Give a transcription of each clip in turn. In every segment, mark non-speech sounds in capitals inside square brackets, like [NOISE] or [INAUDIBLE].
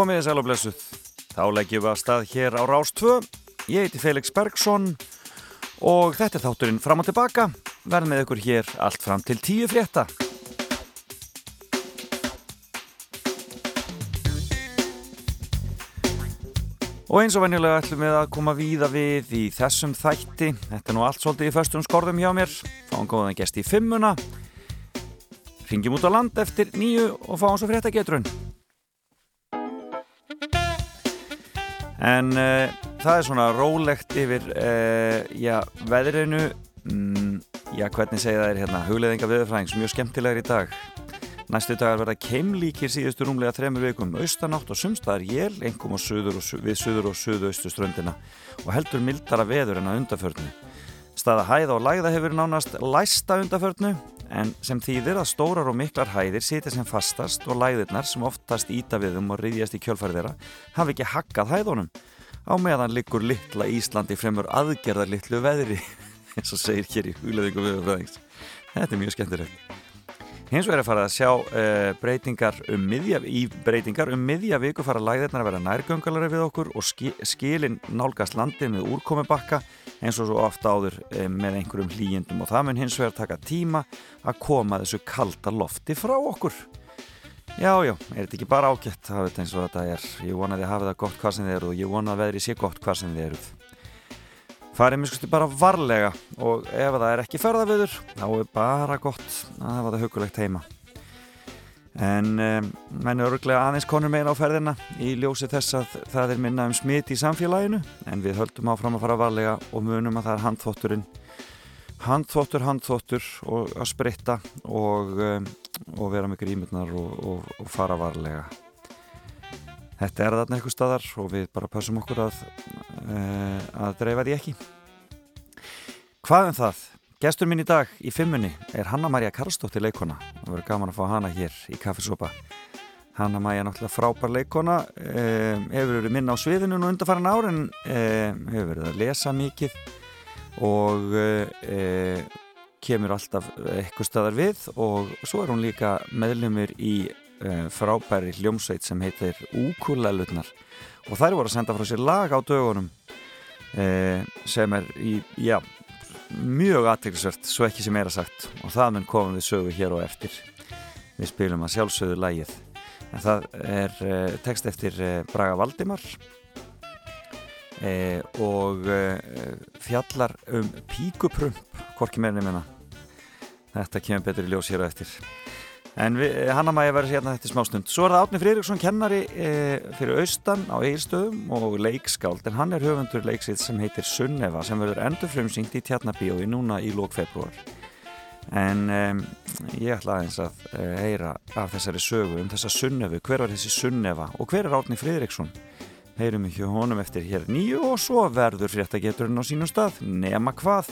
Komið þið sæl og blessuð. Þá leggjum við að stað hér á Rástvö. Ég heiti Felix Bergsson og þetta er þátturinn fram og tilbaka. Verð með ykkur hér allt fram til tíu frétta. Og eins og venjulega ætlum við að koma víða við í þessum þætti. Þetta er nú allt svolítið í föstum skorðum hjá mér. Fáum góðan gest í fimmuna. Ringjum út á land eftir nýju og fáum svo fréttagetrun. En uh, það er svona rólegt yfir uh, já, veðrinu. Mm, já, hvernig segja það er hérna? Hugleðinga viðfræðings, mjög skemmtilegur í dag. Næstu dagar verða keimlíkir síðustu rúmlega þremur vikum austanátt og sumstaðar jél, engum suður og, við suður og suðaustu ströndina og heldur mildara veður en að undaförnu. Staða hæða og læða hefur nánast læsta undaförnu en sem þýðir að stórar og miklar hæðir sitja sem fastast og læðirnar sem oftast íta við um og riðjast í kjölfæri þeirra hafi ekki hakkað hæðunum. Á meðan likur litla Íslandi fremur aðgerðar litlu veðri [LAUGHS] eins og segir hér í hugleðingu viðfræðings. Þetta er mjög skemmtilegt. Hins vegar er farið að sjá uh, breytingar um miðja, í breytingar um miðja viku fara læðirnar að vera nærgöngalari við okkur og ski, skilin nálgast landið með úrkomibakka eins og svo ofta áður uh, með einhverjum hlýjendum og það mun hins vegar taka tíma að koma þessu kalda lofti frá okkur. Já, já, er þetta ekki bara ágætt, það veit eins og þetta er. Ég vonaði að hafa það gott hvað sem þið eruð og ég vonaði að veðri sé gott hvað sem þið eruð farið mjög skusti bara varlega og ef það er ekki ferðaviður þá er bara gott að hafa það hugulegt heima. En um, menn er örglega aðeins konur meira á ferðina í ljósi þess að það er minna um smit í samfélaginu en við höldum áfram að fara varlega og munum að það er handþótturinn handþóttur, handþóttur og að spritta og, um, og vera með grímurnar og, og, og fara varlega Þetta er þarna eitthvað staðar og við bara passum okkur að, uh, að dreifa því ekki. Hvað en um það? Gestur minn í dag í fimmunni er Hanna-Maria Karlsdóttir leikona. Það verður gaman að fá hana hér í Kaffesopa. Hanna-Maria er náttúrulega frábær leikona, uh, hefur verið minna á sviðinu nú undarfæran árin, uh, hefur verið að lesa mikið og kemur alltaf eitthvað staðar við og svo er hún líka meðlumur í frábæri hljómsveit sem heitir Úkulælutnar og þær voru að senda frá sér lag á dögunum uh, sem er í, já, mjög aðteglisvert, svo ekki sem er að sagt. Og það mun komum við sögu hér og eftir. Við spilum að sjálfsögðu lægið en það er uh, text eftir Braga Valdimar og fjallar um píkuprump hvorki meðinni menna þetta kemur betur í ljós hér og eftir En Hanna-Maja verður hérna þetta smá stund. Svo er það Átni Frýriksson kennari e, fyrir austan á Egilstöðum og leikskáld en hann er höfundur leiksitt sem heitir Sunneva sem verður endur frumsyngt í Tjarnabíói núna í lók februar. En e, ég ætla aðeins að e, heyra af þessari sögu um þessa Sunnefu. Hver var þessi Sunneva og hver er Átni Frýriksson? Heyrum ekki honum eftir hér nýju og svo verður fréttageturinn á sínum stað nema hvað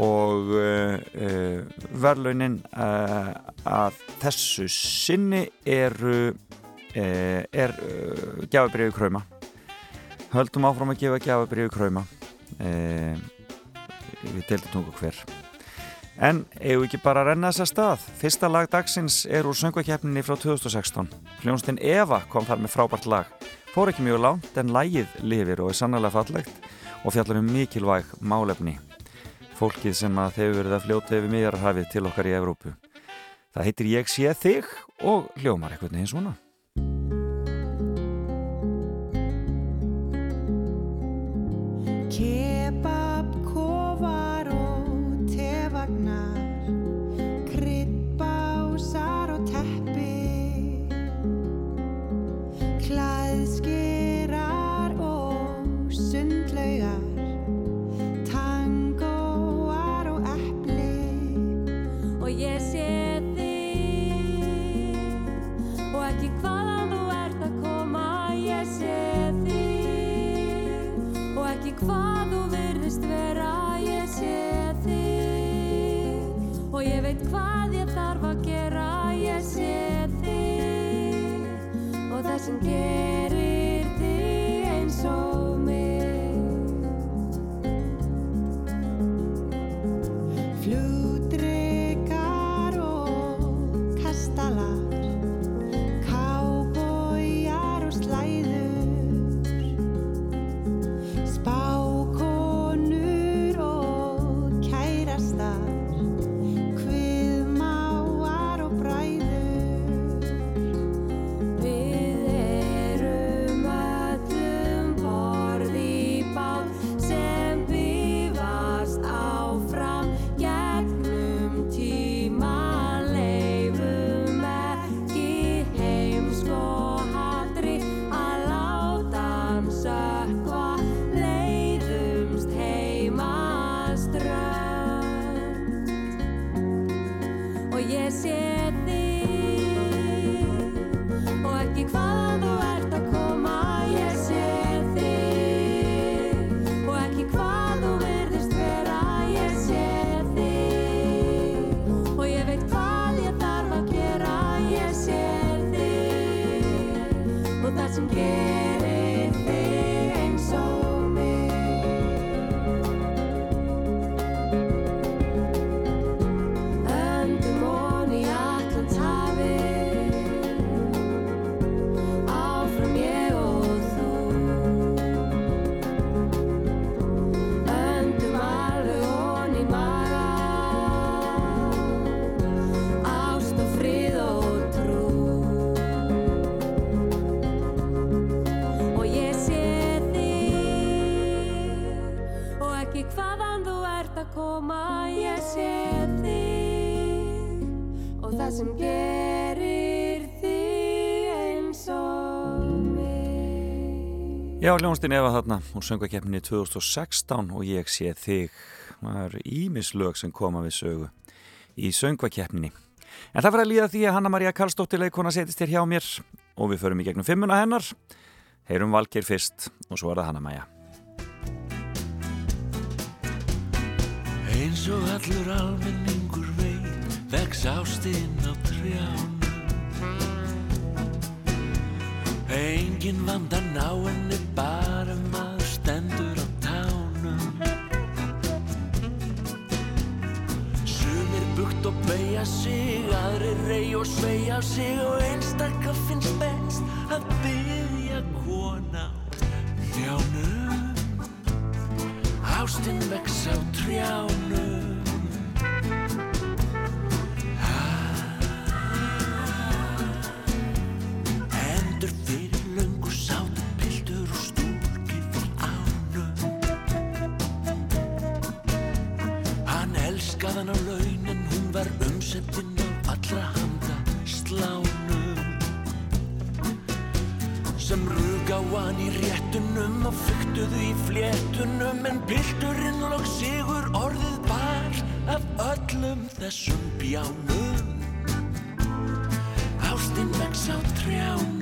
og uh, uh, verðlaunin uh, að þessu sinni eru er gjafabriði kræma höldum áfram að gefa gjafabriði kræma við deildum nokkuð hver. En eigum ekki bara að renna þessa stað? Fyrsta lag dagsins er úr söngvakefninni frá 2016 hljónstinn Eva kom þar með frábært lag. Fór ekki mjög lánt en lagið lifir og er sannlega fallegt og fjallar um mikilvæg málefni fólkið sem að þeir verið að fljóta yfir miðjararhafið til okkar í Evrópu. Það heitir Ég sé þig og hljómar eitthvað neins svona. og ég veit hvað ég þarf að gera. Ég sé þig og það sem gerir Já, hljónstinn Eva þarna. Og söngvakefni 2016 og ég sé þig. Það eru ímislög sem koma við sögu í söngvakefni en það fyrir að líða því að Hanna-Maria Karlsdóttir leikona setist hér hjá mér og við förum í gegnum fimmuna hennar. Heyrum Valgeir fyrst og svo er það Hanna-Maja Eins og allur almenningur veit vex ástinn á trján Engin vandan á henni bara maður stendur á tánum. Sumir bukt og beigja sig, aðri rey og sveigja sig og einstakka finnst best að byggja kona Njánum, ástinn vex á trjánum Skaðan á laun en hún var umsettinn á allra handa slánum. Sem rug á hann í réttunum og fyktuðu í fléttunum En pilturinn lók sigur orðið bar af öllum þessum bjánum. Ástinn vex á trjánum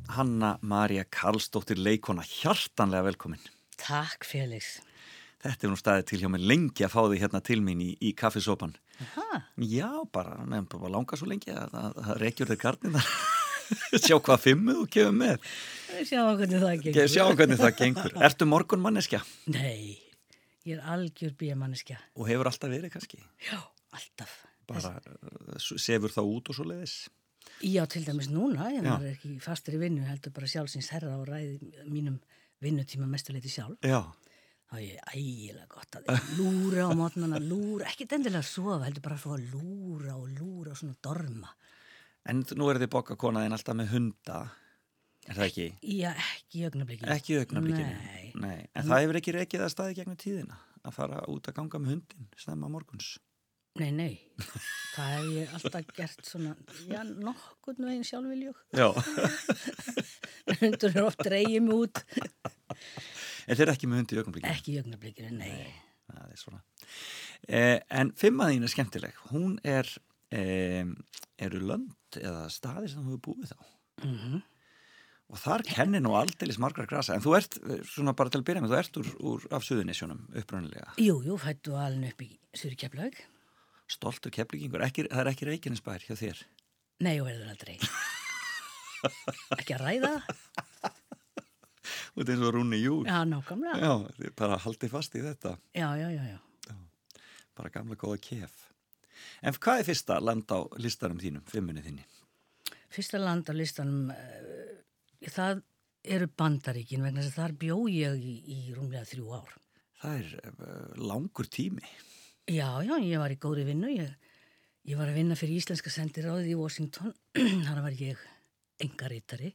Hanna-Maria Karlsdóttir Leikona, hjartanlega velkomin. Takk Felix. Þetta er nú staðið til hjá mig lengi að fá því hérna til mín í, í kaffesopan. Aha. Já, bara, nefnum bara langa svo lengi að það reykjur þig karnin þar. [LAUGHS] Sjá hvað fimmu þú kefur með. Sjá hvernig það gengur. Sjá hvernig það gengur. Ertu morgun manneskja? Nei, ég er algjör bíja manneskja. Og hefur alltaf verið kannski? Já, alltaf bara eh, sefur það út og svo leiðis Já, til dæmis núna, ég er ekki fastur í vinnu, heldur bara sjálfsins herra og ræði mínum vinnutíma mestuleiti sjálf Já þá er ég ægilega gott að lúra á mótnana, lúra, ekkert endilega að sofa, heldur bara að fá að lúra og lúra og svona dorma. En nú er þið bokka konaðin alltaf með hunda, er það ekki? Já, ekki í augnablikinu. Ekki í augnablikinu? Nei. Nei. En það hefur ekki reikið að staði gegnum tíðina að fara út að ganga með hundin snemma morguns? Nei, nei. Það hef ég alltaf gert svona, já, nokkurn veginn sjálfviljug. Já. [LAUGHS] Hundur er oft reyjum út. en þeir eru ekki með hundi í augnablikinu? Ekki í augnablikinu, nei. Það er svona. Eh, en fimmaðín er skemmtileg. Hún er, eh, eru lönd eða staðir sem þú hefur búið þá. Mm Og þar kennir nú aldeilis margar grasa. En þú ert, eh, svona bara til að byrja með, þú ert úr, úr af suðunisjónum upprönnilega. Jú, jú, fættu alveg upp í Suri Keflaug. Stoltur keflingingur. Ekki, það er ekki reikininsbær hjá þér. Nei, og verður aldrei. [LAUGHS] ekki að ræða ert eins og Rúni Jú. Já, nákvæmlega. Já, bara haldið fast í þetta. Já, já, já, já. Bara gamla góða kef. En hvað er fyrsta land á listanum þínum, fimmunni þinni? Fyrsta land á listanum, uh, það eru bandaríkin vegna þess að þar bjó ég í, í rúmlega þrjú ár. Það er uh, langur tími. Já, já, ég var í góðri vinnu. Ég, ég var að vinna fyrir Íslenska sendiráðið í Washington. [CLEARS THROAT] Þar var ég engaritari.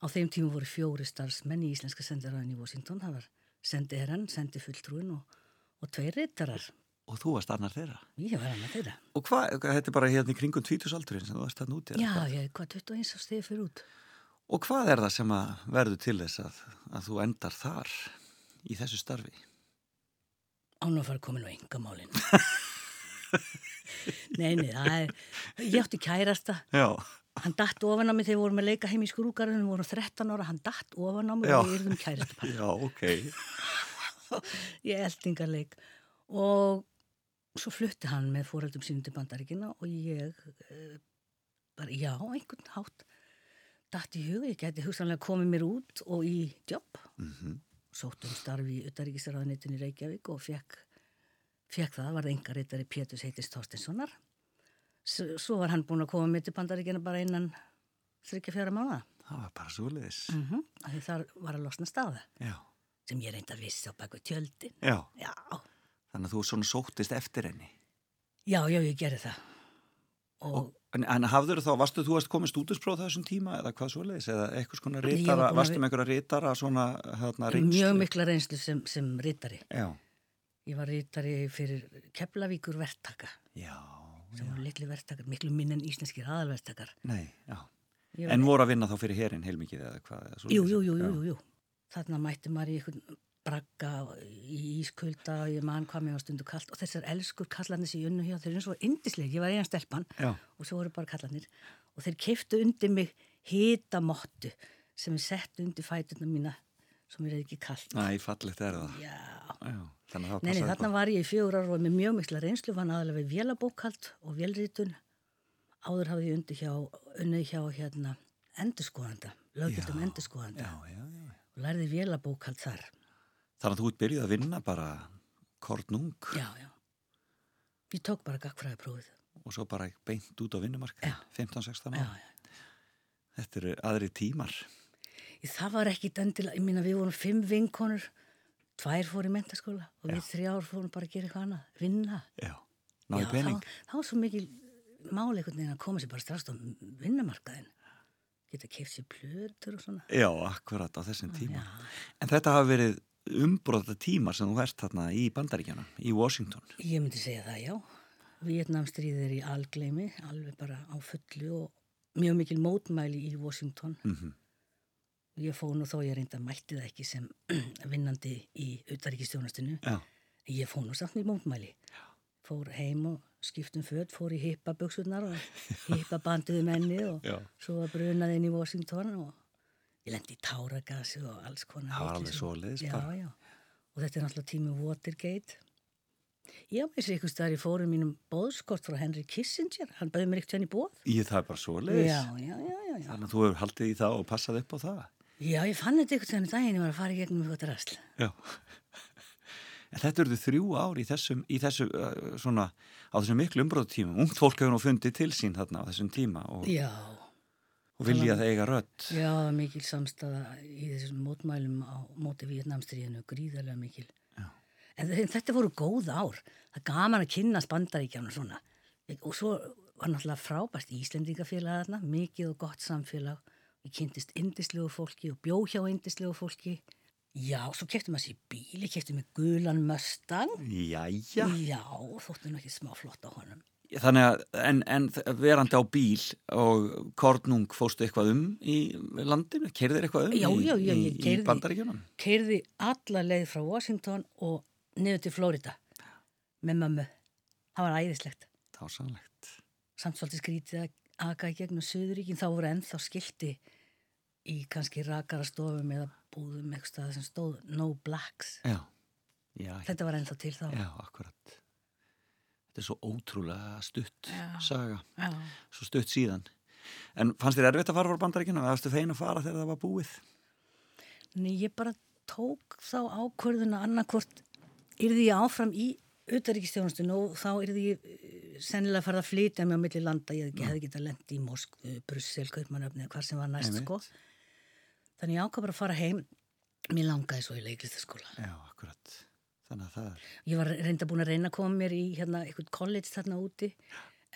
Á þeim tímum voru fjóri starfsmenn í Íslenska sendiráðin í Washington. Það var sendiherran, sendifulltrúin og, og tveir rittarar. Og þú varst annar þeirra. Ég var annað þeirra. Og hvað, þetta er bara hérna í kringum tvítusaldurinn sem þú varst þarna úti? Já, hvað? ég, hvað 21 á stegi fyrir út. Og hvað er það sem að verður til þess að, að þú endar þar í þessu starfi? Án að fara komin á engamálinn. [LAUGHS] nei, nei, það er, ég átti kærasta. Já. Hann datt ofan á mig þegar við vorum að leika heim í skrúkarinn, við vorum 13 ára, hann datt ofan á mig Já. og við erum kærasta par. Já, ok. [LAUGHS] Ég eldingarleik og svo flutti hann með fóreldum sínum til bandaríkina og ég uh, bara, já, einhvern hátt datt í huga, ég gæti hugsanlega komið mér út og í jobb Mm sótt um starfi í Utaríkisraðanitin í Reykjavík og fekk, fekk það, var engaritari Pétus heitist Þorstinssonar. S svo var hann búin að koma með til bandaríkina bara innan þryggja fjara mánuða. Það var bara svoleiðis. Mm -hmm. Þar var að losna staða Já. sem ég reynda að vissi á baku tjöldin. Já. Já, Þannig að þú svona sóttist eftir henni. já, já, ég gerði það. Og, en, en hafður þá, varstu þú að komið stúdinspróf þessum tíma eða hvað svoleiðis? Eða eitthvað svona var rítara, varstu með einhverja rítara svona hérna reynslu? mjög mikla reynslu sem, sem rittari. Já. Ég var rittari fyrir Keflavíkur verktaka, Já. sem voru litli verktakar, miklu minn en íslenskir aðalverktakar. Nei, já. Ég En voru að vinna þá fyrir herin heilmikið eða hvað? Jú, jú, jú, Já. jú, jú. Þarna mætti maður í einhvern bragga í ískulda og ég man hvað mér var stundu kallt og þessar elskur kallarnir sem ég unnu hjá, þeir eru eins og indisleg, ég var einan stelpan Já. og svo voru bara kallarnir og þeir keiftu undir mig hitamottu sem ég sett undir fætuna mína sem er ekki kallt. Æ, fallegt er það. Já, Já. Nei, þarna var ég í fjögur ára og með mjög mikla reynslu, vann aðalega við vélabókald og vélritun. Áður hafði ég undir hjá, unnið hjá hérna Já, já, já. og lærði vélabókald þar. Þannig að þú ert byrjuð að vinna bara kornung Já, já. Ég tók bara gagfræðiprófið. og svo bara beint út á vinnumarka Já. 15-16 Já, ára. já. Þetta eru aðri tímar. Ég, það var ekki dendil, ég minna við vorum fimm vinkonur, tvær fór í mentaskóla og við þrjár fórum bara að gera eitthvað annað, vinna. Já. Náði Já, pening. þá, þá var svo mikil einhvern veginn að koma sér bara strax á vinnumarkaðin. Geta keift sér plötur og svona. Já, akkurat á þessum tíma. Já. En þetta hafa verið umbróta tímar sem þú ert þarna í Bandaríkjana, í Washington. Ég myndi segja það, já. Vietnamstríðið er í algleimi, alveg bara á fullu og mjög mikil mótmæli í Washington. Mm Ég fóð nú þó ég reynda mætti það ekki sem [CLEARS THROAT] vinnandi í utaríkistjónastinu. Já. Ég fóð nú samt í mótmæli. Fór heim og skiptum född, fór í hippaböksurnar og [LAUGHS] hippabanduði menni og Já. svo var brunað inn í Washington og ég lendi í táragasi og alls konar. Það var alveg svoleiðis Já, bara. Og þetta er náttúrulega tími Watergate. Ég veist eitthvað staðar í fórum mínum bóðskort frá Henry Kissinger. Hann bauði mér ekkert henni bóð. Í það er bara já, já. Þannig að þú hefur haldið í það og passað upp á það. Já, ég fann þetta eitthvað þenni daginn, ég var að fara í gegnum eitthvað. Já. En þetta eru þrjú ár í þessum, í þessu, uh, svona, á þessum miklu umbróðtíma. Ungt fólk hefur nú fundið til sín þarna á þessum tíma og, Já, og viljað eiga rödd. já, mikil samstaða í þessum mótmælum á móti Vietnamstríðinu, gríðarlega mikil. Já. En þe- þetta voru góð ár. Það gaman að kynna spandaríkjánu svona. Og svo var náttúrulega frábært Íslendingafélag þarna, mikið og gott samfélag. Ég kynntist indislegu fólki og bjó hjá indislegu fólki. Já, svo kefti maður sér bíl, ég kefti mig gulan Mustang. Jæja. Já, þóttu nú ekki smá flott á honum. Þannig að, en, en verandi á bíl og Kornung fóstu eitthvað um í landinu? Kerðir eitthvað um Já, já, já, í, í keyrði- bandaríkjunum? Keirði alla leið frá Washington og niður til Florida með mömmu. Það var æðislegt. Tásanlegt. Samt svolítið skrítið að aka í gegnum Suðuríkin, þá voru ennþá skilti í kannski rakarastofum eða búðum eitthvað sem stóð No Blacks. Já. Já, Þetta var ennþá til þá. já, akkurat. Þetta er svo ótrúlega stutt Já. saga, Já. svo stutt síðan. En fannst þér erfitt að fara frá bandaríkjunum? eða Varstu fein að fara þegar það var búið? Nei, ég bara tók þá ákvörðuna annarkvort yrði ég áfram í utaríkistjónustun og þá yrði ég eh, sennilega farið að flytja mig á milli landa, ég hefði, hefði getað lent í Mosk, Brussel, Kaupmannöfni eða hvar sem var næst sko. Þannig ég ákvað bara að fara heim, mér langaði svo í leiklistaskóla. Já, akkurat. Þannig að það er... Ég var reynda búin að reyna að koma mér í hérna, eitthvað college þarna úti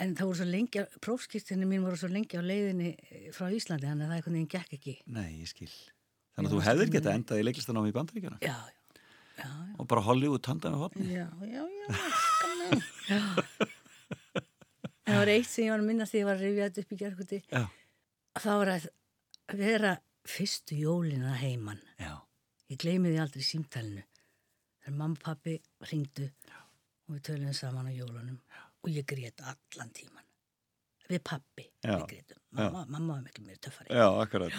en það voru svo lengi, prófskiptinni mín voru svo lengi á leiðinni eh, frá Íslandi þannig að það einhvern veginn gekk ekki. Nei, ég skil. Þannig að þú hefðir mig. endað í leiklistanámi í bandaríkjunum Já, já, já, já. og bara Hollywood tanda með hotni. Já, já, já, skamma. já. En það var eitt sem ég var að minna því ég var að rifja þetta upp í gerðkvöldi. Já. Það var að vera fyrstu jólina heiman. Já. Ég gleymi því aldrei símtælinu. Þegar mamma og pappi ringdu og við töluðum saman á jólunum og ég grét allan tíman. Við pappi, Já. við grétum. Mamma, mamma var miklu meira töffari. Já, akkurat.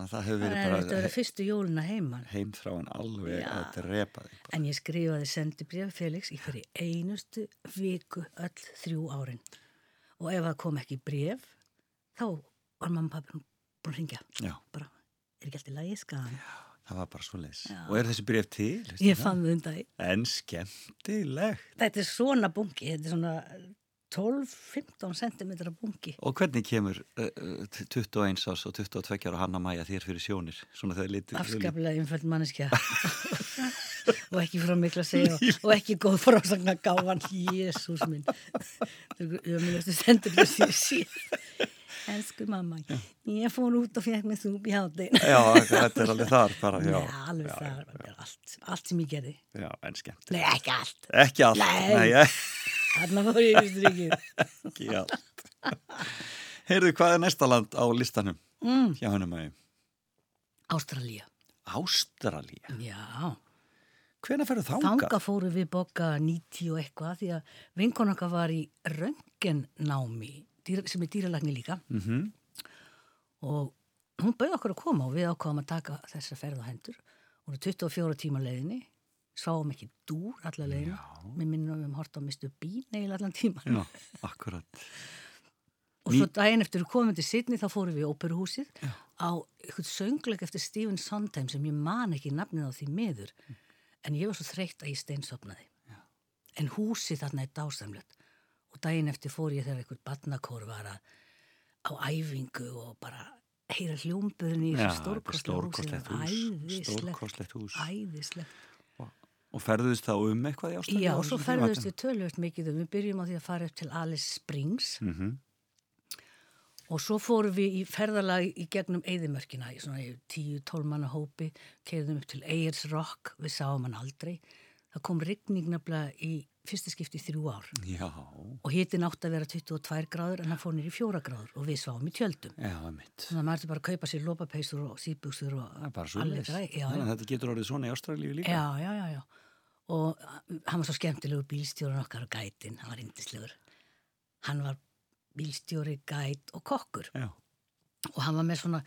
Það hefur verið er bara þetta vera fyrstu jólina heiman. heimþráin alveg Já. að drepa þig. bara. En ég skrifaði sendibrif Felix í hverju einustu viku öll þrjú árin. Og ef það kom ekki bref, þá var mamma og pappi búin að ringja. Já, Bara, er ekki alltaf lægi skagan? Það var bara svo leis. Já. Og er þessi bref til? Ég fann þau undan því. En skemmtilegt. Þetta er svona bunki, þetta er svona 12-15 cm bunki. Og hvernig kemur uh, uh, 21 ás og 22 ára Hanna Maja þér fyrir sjónir? Afskaplega einföld manneskja. [LAUGHS] og ekki frá miklu að segja og, og ekki góð frásagna gáfan. Jésús minn. Það er ömulegustu sendibrif sem ég sé. Elsku mamma, ég fór út og fekk með þúb í hátinn. Já, þetta er alveg þar bara. Já, Nei, alveg það, það er allt, allt sem ég gerði. já en skemmt. Nei, ekki allt. Ekki allt. Nei. Nei, Þarna fór ég í strykið. ekki allt. Heyrðu, hvað er næsta land á listanum? Mm. Hjá hennum að Ástralía. Ástralía. Já, Hvenær ferðu þangað? þanga fóru við boka 90 og eitthvað því að vinkon okkar var í röngennámi sem er dýralagni líka Mm og hún bauð okkur að koma og við ákváðum að taka þessa ferð á hendur. Hún er 24 tíma leiðinni, sáum ekki dúr alla leiðina. Mér minnum að við höfum hort á mistu bín eða allan tíma. Já, akkurat. [LAUGHS] Og svo daginn eftir við komum til Sydney þá fórum við í óperuhúsið á eitthvað söngleik eftir Stephen Sondheim sem ég man ekki nafnið á því miður. En ég var svo þreytt að ég steinsopnaði. En húsið þarna er dásamlegt. Og daginn eftir fór ég þegar eitthvað badnakór var að, á æfingu og bara heyra hljómburinn í Já, þessu húsi. stórkostlegt hús. Æðislegt. Stórkostlegt hús. Æðislegt. Og ferðuðist þá um eitthvað í Ástralíu? Já, og svo ferðuðust við tölvöld mikið um. Við byrjum á því að fara upp til Alice Springs Mm -hmm. Og svo fórum við í ferðalag í gegnum Eðimörkina, í svona 10-12 manna hópi, keðum upp til Ayers Rock, við sáum hann aldrei. Það kom rigning nefnilega í fyrsta skipti í þrjú ár Já, og hitin átti að vera 22 gráður en hann fór nýri 4 gráður og við sáum í tjöldum. já, mitt. Þannig að maður ætti bara að kaupa sér lópapeysur og síðbuksur og Það er bara svo leis. Þannig að þetta getur orðið svona í Ástralíu líka. Já, já, já, já. Og hann var svo skemmtilegu bílstjórun okkar og gætin, hann var indislegur. Hann var bílstjóri, gæt og kokkur. Já. Og hann var með svona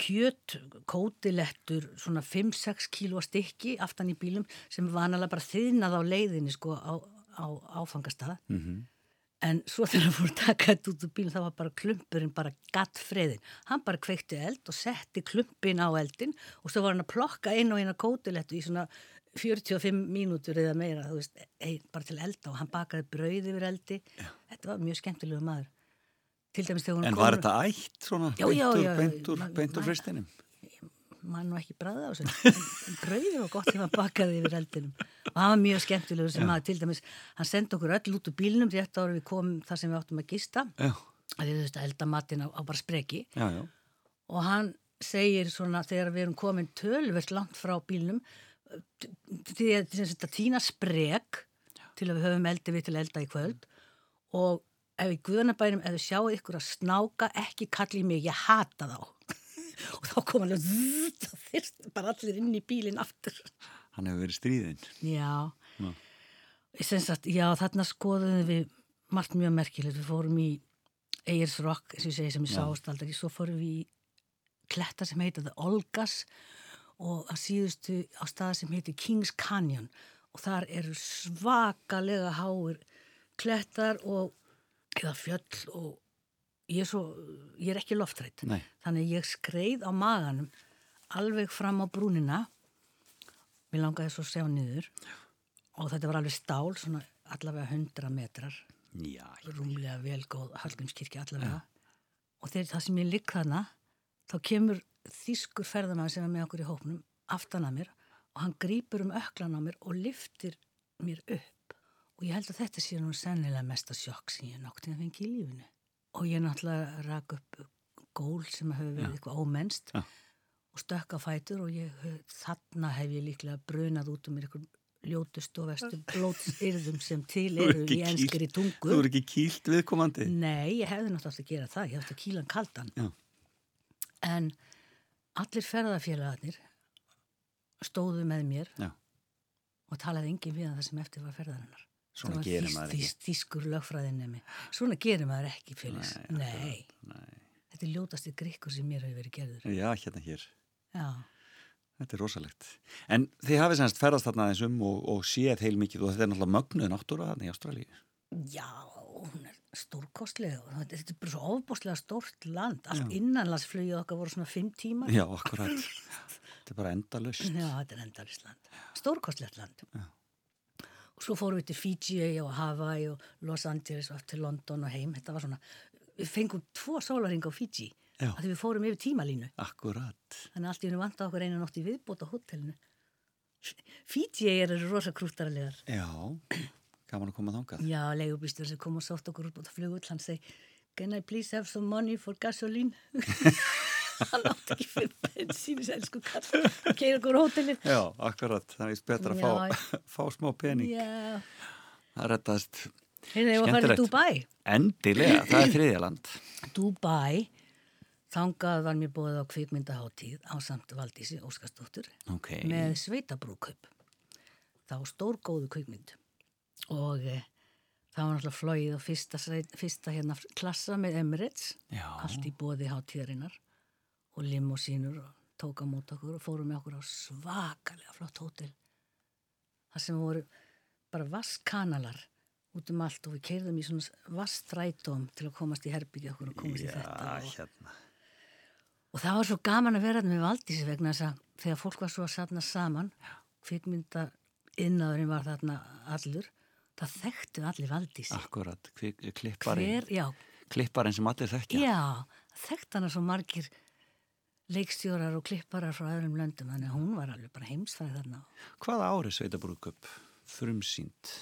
kjöt, kótilettur, svona 5-6 kíló stykki aftan í bílum sem vanalega bara þiðnað á leiðinni sko á, á áfangastað. Mm En svo þegar hann fór að taka þetta út úr bílum þá var bara klumpurinn bara gatt freðin. Hann bara kveikti eld og setti klumpin á eldin og svo var hann að plokka einu og eina kótilettu í svona 45 mínútur eða meira, veist, ein, bara til elda og hann bakaði brauð yfir eldi. Já. Þetta var mjög skemmtilegu maður. Til dæmis þegar hún En var þetta ætt svona? Já, já, beint úr- já, Beint úr, ma- beint úr ma- fristinum? maður nú ekki bræða á þessu en, brauðið var gott sem hann bakaði yfir eldinum og hann var mjög skemmtilegur sem maður til dæmis, hann sendi okkur öll út úr bílnum rétt ára við komum þar sem við áttum að gista að við þurftum að elda matinn á, á bara spreki já, já. og hann segir svona þegar við erum komin tölvert langt frá bílnum því að að tína sprek til að við höfum eldi við til að elda í kvöld og ef í guðanabænum ef við sjáum ykkur að snáka ekki kalli mig, ég hata þá. [LAUGHS] Og þá kom hann og þyrst bara allir inn í bílinn aftur. Hann hefur verið stríðinn. Já, Já. Sagt, já þarna skoðum við margt mjög merkilegt, við fórum í Eyers Rock, og ég segi sem ég sást aldrei, svo fórum við í kletta sem heita The Olgas og að síðustu á stað sem heitir Kings Canyon. Og þar eru svakalega háir klettar og eða fjöll og ég er, svo, ég er ekki loftrætt Nei. þannig ég skreið á maganum alveg fram á brúnina. Mér langaði svo að sjá niður. Og þetta var alveg stál svona allavega 100 metrar. Já, rúmlega velgóð Hallgrímskirkja allavega. Og þegar það sem ég ligg þarna þá kemur þýskur ferðamaður sem er með okkur í hópnum aftan að mér og hann grýpur um öklan á mér og liftir mér upp og ég held að þetta sé nú sennilega mesta sjokk sem ég noktið að fengi í lífinu og ég náttúrulega rak upp gól sem hefur verið eitthvað ómennst Já. og stökk á fætur og ég, þarna hef ég líklega brunað út um mér eitthvað ljótust og vestu [LAUGHS] blótsyrðum sem til eru í enskri tungu þú er ekki kýlt viðkomandi. Nei, ég hefði náttúrulega átt að gera það, ég hefði að kýla hann kaldan. Já. En allir ferðarfélagarnir stóðu með mér Já. og talaði engin við það sem eftir var ferðarinnar. Svona Það gerir maður ekki. Þýskur lögfræðinemi. Svona gerir maður ekki, Félis. Nei, Nei. Nei. Þetta er ljótasti grikkur sem mér hefur verið gerður. Já, hérna hér. Já. Þetta er rosalegt. En þið hafið semst ferðast þarna aðeins um og, og séð heil mikið og þetta er náttúrulega mögnuð náttúra þarna í Ástralíu. Já, hún er stórkostlega. og Þetta er bara svo ofbúslega stórt land. Allt innanlandsflugið okkar voru svona fimm tímar. Já, akkurat. þetta er bara endalust. Já, þetta er endarist land. Stórkostlegt land. Og svo fórum við til Fiji og Hawaii og Los Angeles og til London og heim. Þetta var svona, við fengum tvo sólaringa á Fiji. Já. Því við fórum yfir tímalínu. Akkurat. Þannig að allt í hennu vant okkur einu nótt í viðbót á hotellinu. Fiji eru rosa krúttarlegar. Já, gaman að koma þangað. Já, leigubýstur sem kom og sátt okkur út á flugull, hann segi, can I please have some money for gasoline? [LAUGHS] hann átti ekki fyrir bensínis, elsku kall, keir okkur á hotellinu. Já, akkurat. Það er betra að fá, fá smá pening. Já, Það rettast hérna ég var að fara til Dubai. endilega. Það er þriðjaland. Dubai, þangað var mér búið á kvikmyndaháttíð á samt Valdísi Óskarsdóttur Ok. með sveitabrúköp. Var stór góðu kvikmynd og e, það var náttúrulega flóið á fyrsta, fyrsta hérna klassa með Emirates, Já. allt í bóði háttíðarinnar og limosínur og tók á mót okkur og fórum með okkur á svakalega flott hótel. Það sem voru bara vasskanalar út um allt og við keirðum í svona vasstrætóm til að komast í herbyggja okkur og komast í þetta og, hérna. og það var svo gaman að vera með Valdísi vegna þess að þegar fólk var svo að satna saman kvikmynda innáðurinn var þarna allur það þekktu allir Valdísi Akkurat. Klipparinn. Klipparinn sem allir þekkja. já þekkt hana svo margir leikstjórar og klipparar frá öðrum löndum þannig að hún var alveg bara heimsfæði þarna Hvaða ári sveitabrúkup frumsýnd?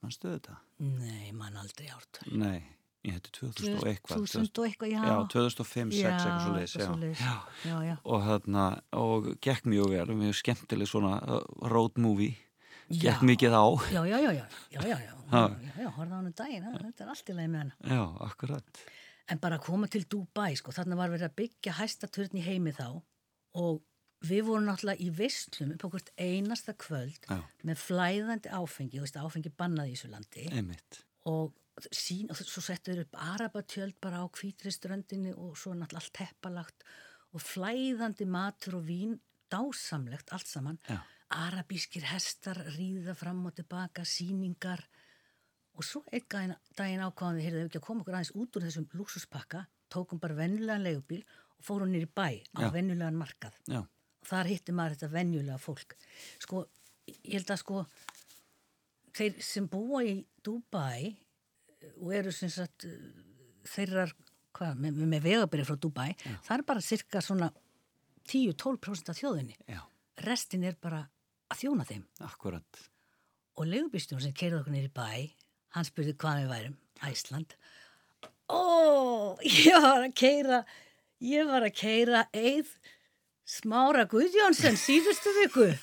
Manstu þetta? nei, mann aldrei ártöl Nei, ég hætti 2000 og eitthvað. 2000 og eitthvað, já Já, 2005, 6 Já, eitthvað svo leiðis. eitthvað svoleiðis. Já. já, Og þarna, og gekk mjög vel, mjög skemmtileg svona uh, road movie. Gekk mikið á. já, já, já, já, já, já, já, já, horfða á hann um daginn, þetta er allt í lagi með hana. Já, akkurat. En bara að koma til Dubai, sko, þarna var verið að byggja hæsta turn í heimi þá og við vorum náttúrulega í veistlum upp hvert einasta kvöld Já. með flæðandi áfengi, þú veist, áfengi bannaði í þessu landi Einmitt. og, sín, og svo settu þeir upp arabatjöld bara á hvítri ströndinni og svo náttúrulega allt teppalagt og flæðandi matur og vín dásamlegt allt saman Já. Arabískir hestar ríða fram og tilbaka, síningar og svo einn daginn, ákváðum við heyrðum ekki að koma okkur aðeins út úr þessum lúksuspakka tókum bara venjulegan leigubíl og fórum nýri bæ á Já. venjulegan markað Já. og þar hitti maður þetta venjulega fólk sko, ég held að sko þeir sem búa í Dubai og eru sem sagt eh, þeirrar, hvað, með, með vegabyrði frá Dubai, það er bara cirka svona 10-12% af þjóðinni. Já, Restin er bara að þjóna þeim. akkurat. Og leigubýstjón sem keirði okkur nýri bæ, hann spurði hvað við værum, Æsland. Ó, ég var að keira, ég var að keira eið smára Guðjónsson síðustu viku. [LAUGHS]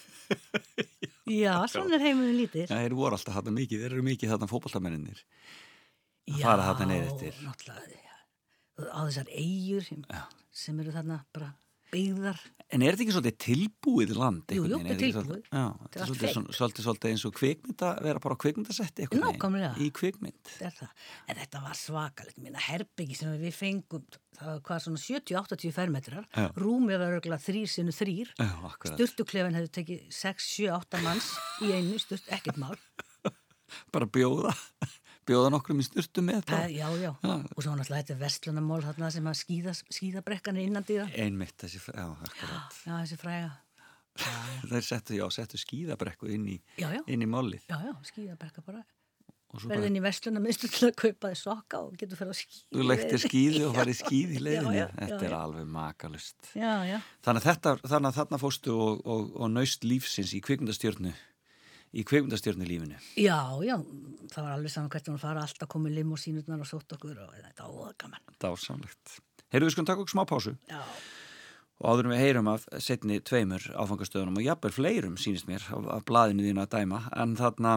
Já, svona er heimuðin lítir. Já, þeir voru alltaf þarna mikið, þeir eru mikið fótballtamennir. að niður eftir. náttúrulega, já. Á þessar eigur sem, Já. sem eru þarna bara byggðar. En er þetta ekki svolítið tilbúið land? Jú, jú, þetta er tilbúið. Þetta þetta er svolítið, svolítið, svolítið eins og kvikmynda, vera bara á kvikmyndasetti. Í kvikmynd. Það. En þetta var svakalegt, minna herbyggi sem við fengum, það var hvað svona 70-80 fermetrar, Já. rúmið var örgulega þrýr sinu þrýr, styrtuklefin hefði tekið 6, 7, 8 manns í einu, sturt, ekkert mál. [LAUGHS] Bara bjóða, bjóða nokkrum í styrtu með Það, bara. já, já, og svo náttúrulega þetta verslunamál þarna sem að skýða, skýðabrekkan er innan dýra. Einmitt þessi, já, akkurat. Já, þessi fræga. [LAUGHS] Þeir settu, já, settu skíðabrekku inn í, Já, já, inn í málið. já, já, skýðabrekka bara. Svo bara, Verðin í verslunamistu til að kaupa þið sokka og getur fyrir að skýða. þú lektir skíði og [LAUGHS] farið skíði í leiðinu. Þetta er alveg makalust. Já, já, Þannig að, þarna fóstu og, og, og naust lífsins í kvikmyndastjörnu, í kvikmyndastjörnu lífinu. já, já, það var alveg saman hvert að fara alltaf komið lim og sínutnar og sótt okkur og þetta var gaman. Dásamlegt. Heyrðu við skulum taka okkur smá pásu Já, og áður en við heyrum af setni tveimur áfangastöðunum og jafnvel fleirum sínist mér af, af blaðinu þínu að dæma en þarna,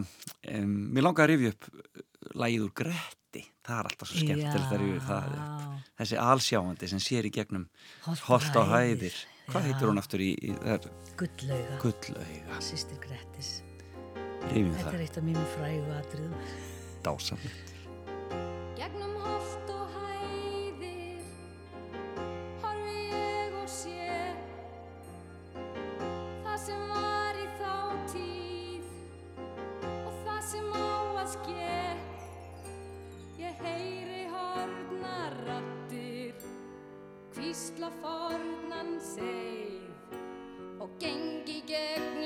um, mér langar að rifja upp uh, lagið úr Gretti það er alltaf svo skemmtilegt að rifja það upp þessi alsjáandi sem sér í gegnum Holt á hæðir. hvað Já. heitir hún aftur í, í það gullauga, gullauga sýstir Grettis. Rifjum Þetta er það, eitt af mínum frægu atriðum. dásamlegt. Gegnum holt og hæðir horfi ég og sé það sem var í þá tíð og það sem á að ske. Ég heyri hornar rattir hvísla fornan seið og gengi gegnum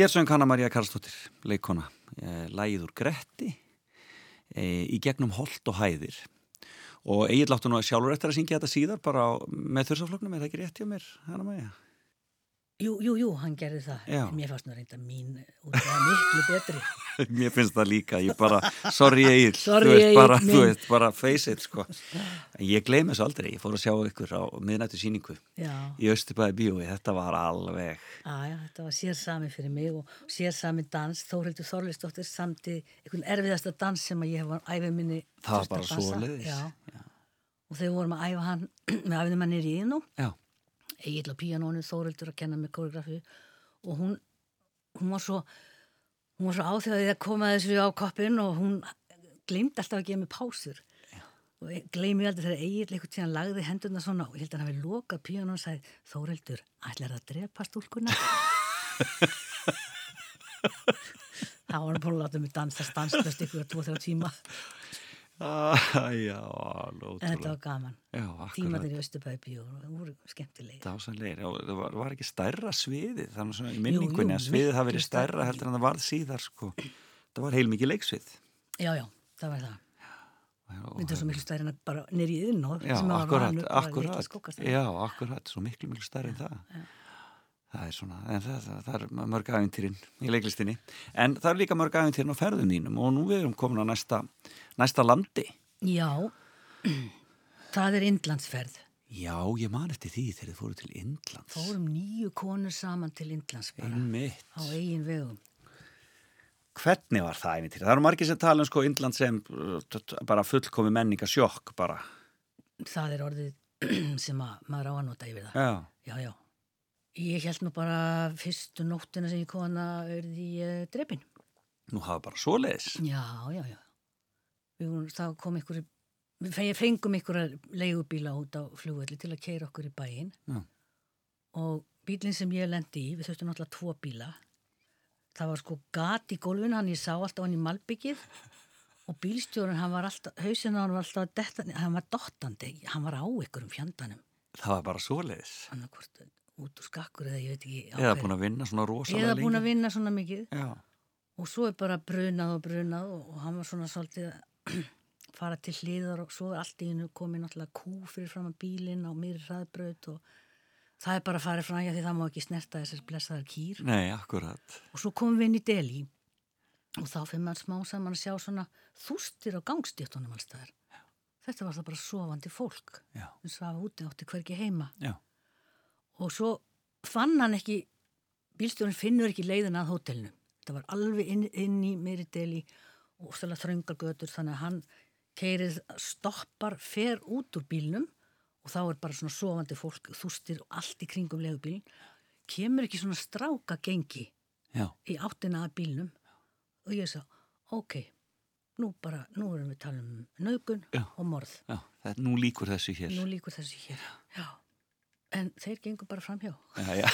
Hér söng Hanna María Karlsdóttir, leikona, eh, úr Gretti eh, í gegnum holt og hæðir. og Egil áttu nú að sjálfur eftir að syngja þetta síðar bara á, með þursafloknum, er það ekki rétt hjá mér hana Maja? Jú, jú, jú, hann gerði það. Já. Mér fannst nú reynda mín út af miklu betri. [LAUGHS] Mér finnst það líka, ég bara sorry Egil, [LAUGHS] Sorry, þú veist bara, minn. þú veist, bara face it sko. [LAUGHS] Ég gleymi þessu aldrei, ég fór að sjá ykkur á miðnættu síningu Já, í Östubæði bíói, þetta var alveg aðja, þetta var sérsami fyrir mig og sérsami dans. Þórildur Þorleisdóttir samti einhvern erfiðasta dans sem ég hef æfið minni. Það var bara dansa. svoleiðis. Já. Og þegar við vorum að æfa hann, við æfðum hann í Ríðinó, Já, Á píanónu, Þórildur að kenna með koreografi og hún, hún var svo hún var svo áþjóðið að koma þessu á koppin og hún gleymdi alltaf að gefa mig pásur. Og gleymi aldrei þegar Egil einhvern tíðan lagði hendurna svona og ég held að hann hafi lokað píanónu og sagði Þórildur, ætlar að drepa stúlkuna? [LAUGHS] Það var hann búin að láta mig dansa stanslöst ykkur að 2-3 tíma ah, já, en þetta var gaman. Já, Tímatir í Östubæði bíó og það voru skemmtilegir. Já, það var, var ekki stærra sviðið, þannig svona í minningunni jú, að sviðið hafi verið stærra stærra. heldur en það varð síðar sko. það var heilmikið leiksvið. Já, já, það var það. Og- Myndið svo miklu stærri en bara nýri í inn Já, akkurat, akkurat. Já, akkurat, svo miklu, miklu stærri en það Það er svona, en það, það, það er mörg æfintýrin í leiklistinni en það er líka mörg æfintýrin á ferðum þínum og nú við erum komin á næsta, næsta landi Já, það er Indlandsferð. Já, ég man eftir því þegar þið fóru til Indlands Fórum nýju konur saman til Indlands bara Einmitt á eigin vegum. Hvernig var það æfintýri? Það eru margir sem tala um sko Indland sem uh, bara fullkomi menningasjokk bara Það er orðið [CLEARS THROAT] sem að maður á að nota yfir það. Já, Já, já. Ég held nú bara fyrstu nóttina sem ég kom hana auðvitað í uh, drepin. nú hafa bara svoleiðis Já, já, já. Við vorum, það kom ykkur, við fe- fengum ykkur leigubíla út á flugvelli til að keira okkur í bæinn. Já. Og bílinn sem ég lendi í, við þurftum náttúrulega tvo bíla. Það var sko gat í gólfinu, hann ég sá alltaf hann í malbyggið og bílstjórun, hann var alltaf, hausinn hann var alltaf að detta, hann var dottandi, hann var á ykkur um fjandanum. Það var bara svoleiðis Hann var hvort út úr skakkur eða ég veit ekki. á Eða búin að vinna svona rosalega Eða búin að vinna svona mikið. Já, Og svo er bara brunað og brunað og, og hann var svona svolítið að [CLEARS THROAT] fara til hliðar og svo er allt í hennu komið náttúrulega kú fyrir fram að bílinn á mýri hraðbraut og það er bara að fara fram hjá því það má ekki snerta þessar blessaðar kýr. nei, akkurat Og svo komum við inn í Delhi og þá fyrir maður smá saman að sjá svona þústir á gangstíftunum allstaðar. Þetta var það bara sofandi fólk. Já, Við svafa úti átti hvergi heima. já, og svo fann hann ekki bílstjórinn finnur ekki leiðina að hótelinu það var alveg inn, inn í meiri deli og stæla þröngar götur þannig að hann keirið stoppar, fer út úr bílnum og þá er bara svona sofandi fólk þústir og allt í kringum legubílin kemur ekki svona stráka gengi já, í áttina að bílnum og ég sa, ok nú bara, nú erum við tala um nögun og morð. Já þetta, Nú líkur þessu hér. Nú líkur þessi hér já. En þeir gengur bara framhjá. Já, já,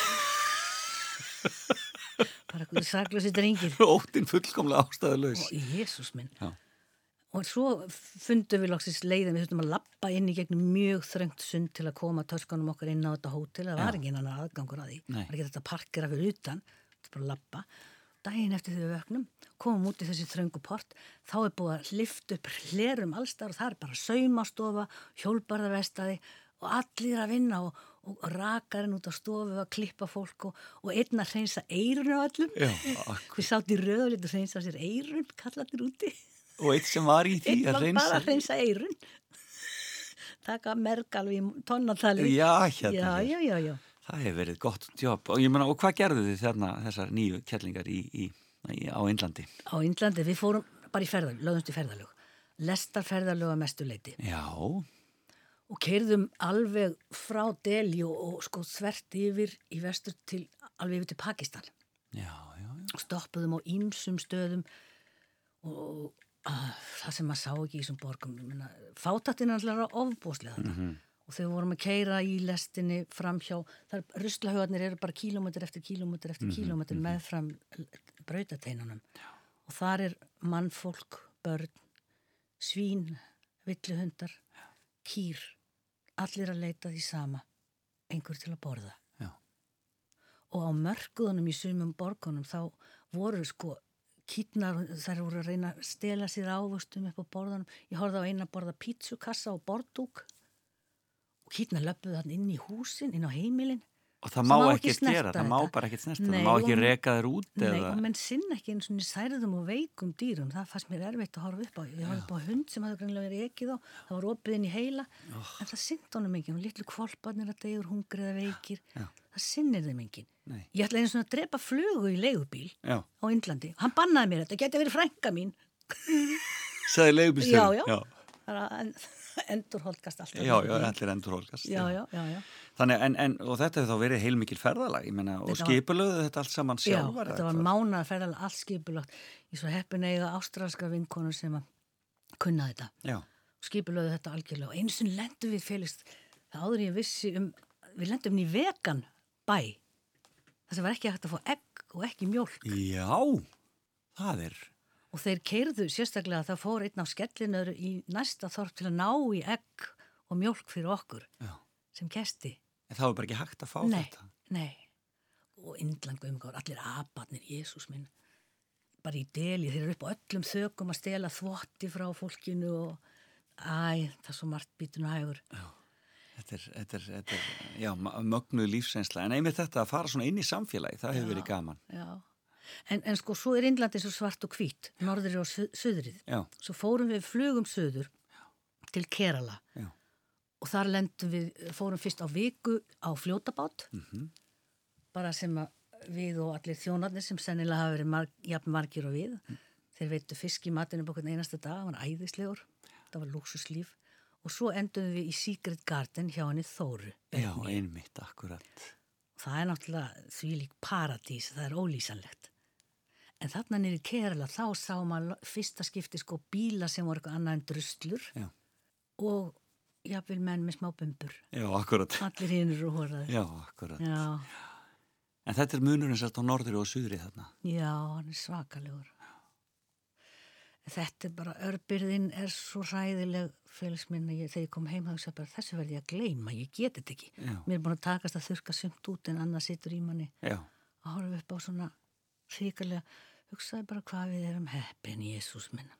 [LAUGHS] bara eitthvað saklösi drengir. [LAUGHS] Óttinn fullkomlega ástæðulegs og Jésús minn. Já. og svo fundum við loksins leiðin við þurftum að lappa inn í gegnum mjög þröngt sund til að koma törskanum okkar inn á þetta hótel. Það var engin annar aðgangur að því. Nei. var ekki þetta að parkera fyrir utan. Þetta er bara að lappa daginn eftir þegar við vöknum komum út í þessi þröngu port. Þá er búið að lifta upp hlerum allstar og það er bara saumastofa hjólbarðavestaði og allir að vinna og, og rakarinn út á stofu að klippa fólk og, og einn að hreinsa eirun á [LAUGHS] akkur Við sátt í rauðalit og hreinsa sér eirun, kallarnir úti. Og eitt sem var í því Einn að var bara að hreinsa eirun. Taka merg alveg í tonnatali. Já, hérna já, já, já, já. Það hefur verið gott jobb og ég meina, og hvað gerðu þið þarna þessar nýju kettlingar í, í, í, á Indlandi? Á Índlandi, við fórum bara í ferðalög, lögumst í ferðalög. Lestarferðalög að mestu leiti. Já, Og keirðum alveg frá Delhi og, og sko þvert yfir í vestur til, alveg yfir til Pakistan. já, já, já. stoppuðum á ýmsum stöðum og að, það sem maður sá ekki í þessum borgum fátatinn er alltaf ofbúslega þetta og þegar við vorum að keira í lestinni framhjá, þar ruslahauðarnir eru bara kílómetr eftir kílómetr eftir kílómetr með fram brautateinunum og þar er mannfólk, börn svín, villuhundar kýr allir að leita því sama einhver til að borða Já. og á mörkuðunum í sumum borgunum þá voru sko kýtnar, þær voru að reyna að stela sér ávöxtum upp á borðanum. Ég horfði á eina að borða pítsukassa og borðdúk og kýtnar löpuðu þannig inn í húsin, inn á heimilin. Og það má má ekki gera, það má bara ekkert snerta, það má ekki reka þér út Nei, eða... og menn sinna ekki eins og særðum og veikum dýrum. Það fannst mér erfitt að horfa upp á. Ég horfði upp á hund sem hafði greinlega verið ekið á. Það var opið inn í heila. En það sinnt honum enginn. Og litlu kvolparnir að degur hungri eða veikir. Já. Það sinnir þeim enginn. Nei. Ég ætla einu svona að drepa flugu í leigubíl Já, á Indlandi. Hann bannaði mér þetta. Geti verið frænka mín. sagði leigubílstjóri. Já, já. Já, en- [LAUGHS] endurholdkast alltaf. já, já, allir endur holkast. Já, já, já, já. Þannig, en, en, og þetta hefur þá verið heilmikil ferðalag, ég meina, og skipulöðu þetta allt saman Já, sjálfar. þetta var mánar ferðalega allt skipulagt. Ég svo heppin eiga ástralska vinkonur sem að kunna þetta. Já, skipulöðu þetta algjörlega og eins og lendum við félist það áður ég vissi um við lendum í vegan bæ það sem var ekki hægt að fá egg og ekki mjólk já, það er, og þeir keirðu sérstaklega að það fór einn af skellinöður í næsta þorp til að ná í egg og mjólk fyrir okkur já, sem gesti. En það var bara ekki hægt að fá nei, þetta. nei. Og Indland umgáður, allir abatnir, Jésús minn. Bara í deli, þeir eru upp á öllum þökum að stela þvotti frá fólkinu og æ, það er svo margt býtun og hægur Þetta er, þetta er, þetta er, já, mögnuð lífsreynsla, en einmitt þetta að fara svona inn í samfélagi, það hefur verið gaman. Já, en, en sko svo er Indlandi svo svart og hvít, norðrið og suðrið. Já, Svo fórum við flugum suður til Kerala já, og þar lendum við, fórum fyrst á viku á fljótabát, Mhm. bara sem að við og allir þjónarnir sem sennilega hafa verið marg, jafn margir og við. Þeir veitu fisk í matinu búin einasta dag, það var æðislegur, það var lúksuslíf og svo endum við í Secret Garden hjá henni Þóru. já, einmitt, akkurat. Það er náttúrulega því lík paradís, það er ólýsanlegt. En þarna í Kerala þá sá maður fyrsta skipti sko bíla sem voru eitthvað annað en druslur Já. og jafnvel menn með smá bumbur. Já, akkurat. Allir hinn eru hóraðir. Já, akkurat. Já, En þetta er munurinn sérst á norðri og suðri þarna. já, hann er svakalegur. Þetta er bara, örbyrðin er svo ræðileg félagsminn að ég, þegar ég kom heim þá ég bara þessu verði ég að gleyma, ég get þetta ekki. Já. Mér er búin að takast að þurka sumt út en annað situr í manni. Já, að horfa upp á svona hrikalega, hugsaði bara hvað við erum heppin, Jésús minn.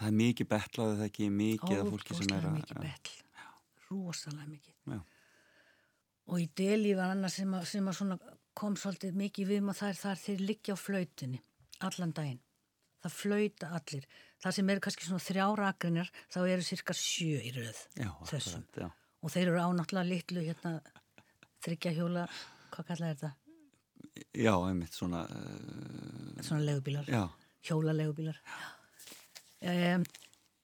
það er mikið betlaðið það ekki, mikið af fólki sem er að... mikið betl, rosalega mikið. Já. Og í deli var annað sem, að, sem að svona kom svolítið mikið við maður þar, þar þeir liggja á flautunni allan daginn. Það flauta allir. Það sem eru kannski svona þrjára akrinir, þá eru cirka sjö í röð Já, þessum. akkurat. Og þeir eru á náttúrulega litlu hérna, þryggja hjóla, hvað kallar þetta? Já, einmitt svona, uh, Svona legubílar. já, hjólalegubílar um,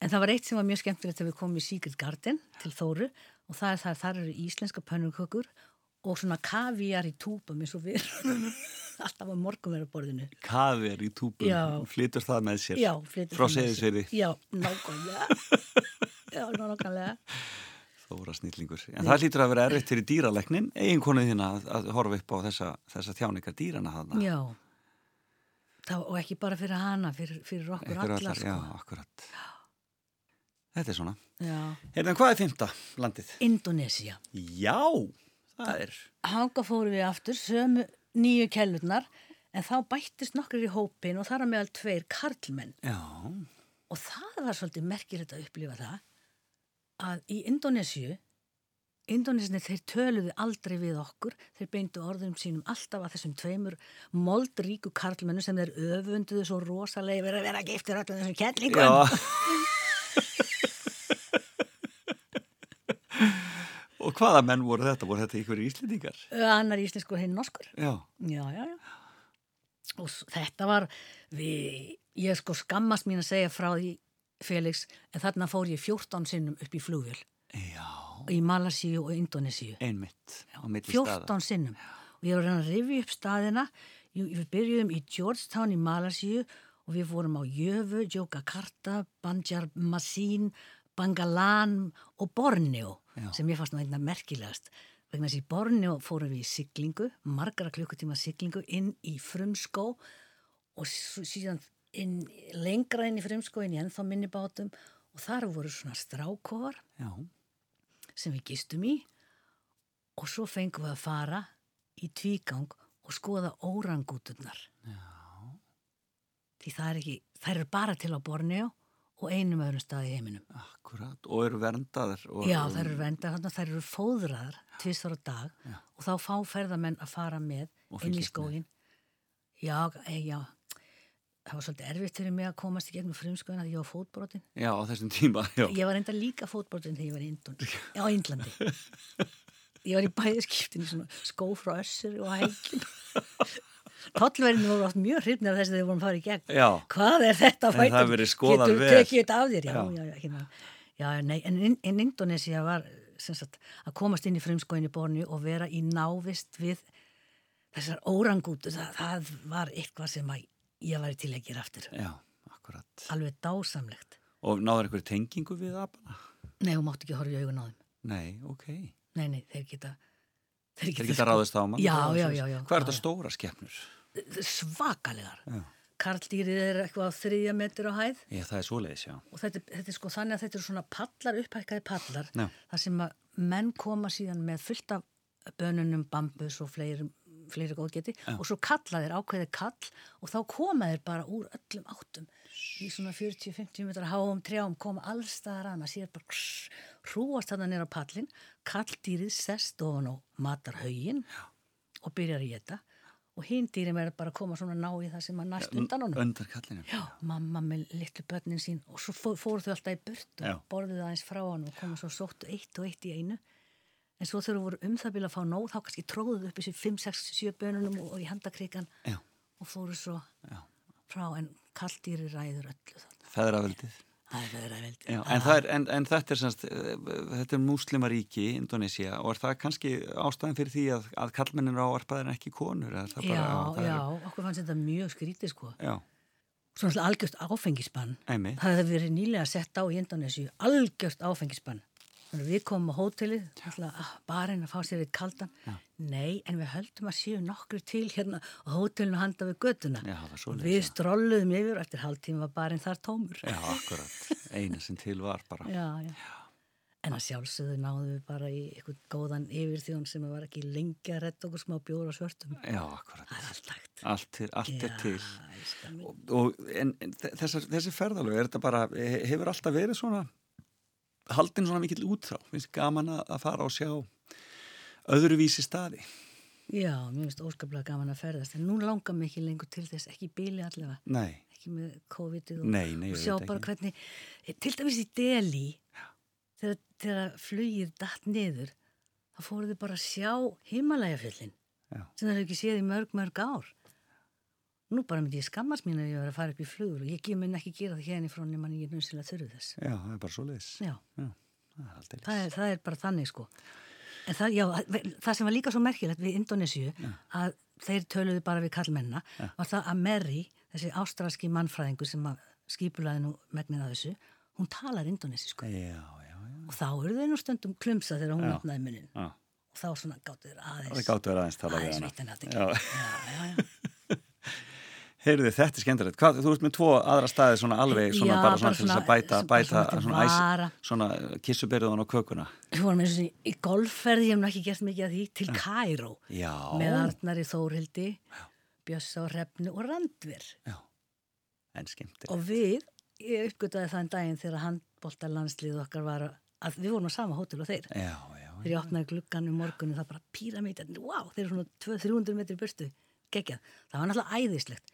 en það var eitt sem var mjög skemmtilegt þegar við komum í Secret Garden til Þóru og það er það, þar eru íslenska pönnukökur og svona kaviar í túpum eins og við [LAUGHS] alltaf á morgunverðarborðinu. Kaðir í túpum, Já. flytur það með sér? Já, flytur frá það með sér. Seyðisfirði, já, nákvæmlega. [LAUGHS] Já, nákvæmlega þóra snillingur. En það hlýtur að vera erfitt fyrir dýraleknin, eiginkonuð þína að, að horfa upp á þessa, þessa þjáningar dýrana þarna. já það, og ekki bara fyrir hana fyrir, fyrir okkur Einhver alla allar, sko. Já, akkurat. Þetta er svona. já. Heyrðan, hvað er fymta landið? Indonesia Já, það er, Hanga fóru við aftur, sömu nýju kellurnar, en þá bættist nokkur í hópin og þar að meðal tveir karlmenn. já, Og það var svolítið merkilegt að upplifa það að í Indonésiu, Indonésinni þeir töluðu aldrei við okkur, þeir beindu orðum sínum alltaf að þessum tveimur moldríku karlmennu sem þeir öfunduðu svo rosalega verið að vera giftir öllum þessum kettlingum. já. [LAUGHS] Og hvaða menn voru þetta? Voru þetta ykkur íslendingar? Annar íslenskur hinn norskur. Já, Já, já, já. Og þetta var, við, ég sko skammast mín að segja frá því Felix, en þarna fór ég 14 sinnum upp í flugvél já, í Malasíu og Indonesíu. einmitt á milli 14 staða. sinnum. Og ég var að rifja upp staðina. Við byrjuðum í Georgetown í Malasíu og við fórum á Jöfu, Jogakarta, Banjar Masin, Bangalan og Borneo Já. sem ég fannst einna merkilegast. Vegna þess að í Borneo fórum við í siglingu, margara klukkutíma siglingu inn í frumskó og síðan inn, lengra inn í frumskó inn í ennþá minni bátum og þar voru svona strákofar Já, sem við gistum í og svo fengum við að fara í tvígang og skoða órangúturnar. Já. því það er ekki, þær eru bara til á Borneo og einum öðrum stað í heiminum. Akkurat, og eru verndaðir og, Já, þær eru vendar, þannig að þær eru fóðraðar tvistar á dag og þá fá ferðamenn að fara með inn í skógin. Já, já, það var svolítið erfitt fyrir mig að komast í gegnum frumskóin að ég var fótbrotin. Já, á þessum tíma, já. Ég var enda líka fótbrotin þegar ég var í á Índlandi. Ég var í bæðiskiptin í svona skó frá össur og hækjum. Tollverðinu voru oft mjög hrifnir af þess að þeir voru að fara í gegn. Já, Hvað er þetta? Verið skoðað Getur vel. tekið þetta af þér? Já, Já. já, hérna. já nei, en, en Indonesia var sagt, að komast inn í frumskóinu borni og vera í návist við þessar órangútu, það, það var eitthvað sem að ég var til að gera aftur. já, akkurat. Alveg dásamlegt. Og náður einhverju tengingu við apana? Nei, hún mátti ekki horfa í augun á þeim. Nei, ok. Nei, nei, þeir geta... Þeir geta ráðist á mann? Já, já, já, já. Hvað er þetta stóra skepnur? Svakalegar. Já. Karldýrið er eitthvað á þriðja metur á hæð Já, það er svoleiðis, já. og þetta, þetta er sko þannig að þetta eru svona pallar, upphækkaði pallar Já. þar sem að menn koma síðan með fullt af bönunum, bambus og fleiri, fleiri góðgeti og svo kalla þeir ákveði kall og þá koma þeir bara úr öllum áttum. Í svona 40-50 metrar háum trjám koma allstaðar að maður sér bara kss, hrúast þarna nýra pallin kalldýrið sest ofan á matarhaugin og byrjar að geta og hinn dýrim er bara að koma svona ná í það sem að næst undan honum. Undan kallinu. Já, mamma með litlu börnin sín og svo fó- fóru þau alltaf í burt og Já. borðuðu aðeins frá hann og komu svo sóttu eitt og eitt í einu en svo þú voru um það byrja að fá nóg þá kannski tróðuðu upp þessi 5, 6, 7 bönunum og, og í handakrikan Já. og fóru svo Já. frá en kalldýri ræður öllu þannig það er Já, en, það er, en, en þetta er semst, eh, þetta er múslimaríki, Indonesia, og er það kannski ástæðan fyrir því að, að kallmennin á arpaðin ekki konur? er Já, bara, já, Er, okkur fannst þetta mjög skrítið sko já, Svona algjört áfengisbann einmitt. Það hefði verið nýlega sett á í Indonésiu algjört áfengisbann. Þannig við komum á hótelið, alltaf ah, barinn að fá sér við kaldan. Nei, en við höldum að séu nokkru til hérna á hótelinu handa við götuna. Já, við já. strolluðum yfir og eftir hálftíma var barinn þar tómur. Já, akkurat. [LAUGHS] Eina sem til var bara. já, já. En að sjálfsögðu náðum við bara í eitthvað góðan yfirþjón sem var ekki lengi að redda okkur smá bjóra svörtum. Já, akkurat. Það er allt hægt. Allt, til, allt er til. Já. Og, og, en en þessar, þessi ferðalög, er þetta bara, he- hefur alltaf verið svona, haldin svona mikill útþrá, finnst gaman að, fara og sjá öðruvísi staði. Já, mér finnst óskaplega gaman að ferðast. En nú langar mig ekki lengur til þess, ekki bíli allavega. Nei, ekki með COVID-ið og, Nei, nei, og sjá bara hvernig, til dæmis í Delhi þegar, þegar flugið datt niður þá fóruð þið bara að sjá himalægafjöllin Já. sem það hefur ekki séð í mörg, mörg ár nú bara myndi ég skammast mín að ég var að fara upp í flugur og ég minn ekki gera það hérna frá nema ég er nöðsilega þurru þess. Já, það er bara svo leiðis. já, Já, það er það er, það er bara þannig sko. En það, já, það sem var líka svo merkilegt við Indonésiu að þeir töluðu bara við kallmenna var það að Mary, þessi ástralski mannfræðingur sem að skipulaði nú megnið að þessu, hún talar indonesisku Já, já, já. og þá eru þau nú stundum klumsa þegar hún Já. opnaði munnin já. og þá svona gáttu þeir aðeins aðeins tala við veitt en þetta. Heyrðu, er skemmtilegt. Hvað, þú ert með tvo aðra staði svona alveg, svona Já, bara svona bara til þess að svona- bæta, bæta svona svona, svona kissuberðun á kökuna. Við vorum eins og í golfferði, ég hef nú ekki gert mikið að því, til Kæró Já. með Arnari Þórildi, Bjössa og Hrefnu og Randver Já. En skemmtilegt. og við, ég uppgötaði þann daginn þegar handbólta landslið okkar var að við vorum á sama hótel og þeir Já, já. þegar ég opnaði gluggan um morgunum það bara píramítar, wow, þeir eru svona 200-300 metri burtu, geggjað það var náttúrulega æðislegt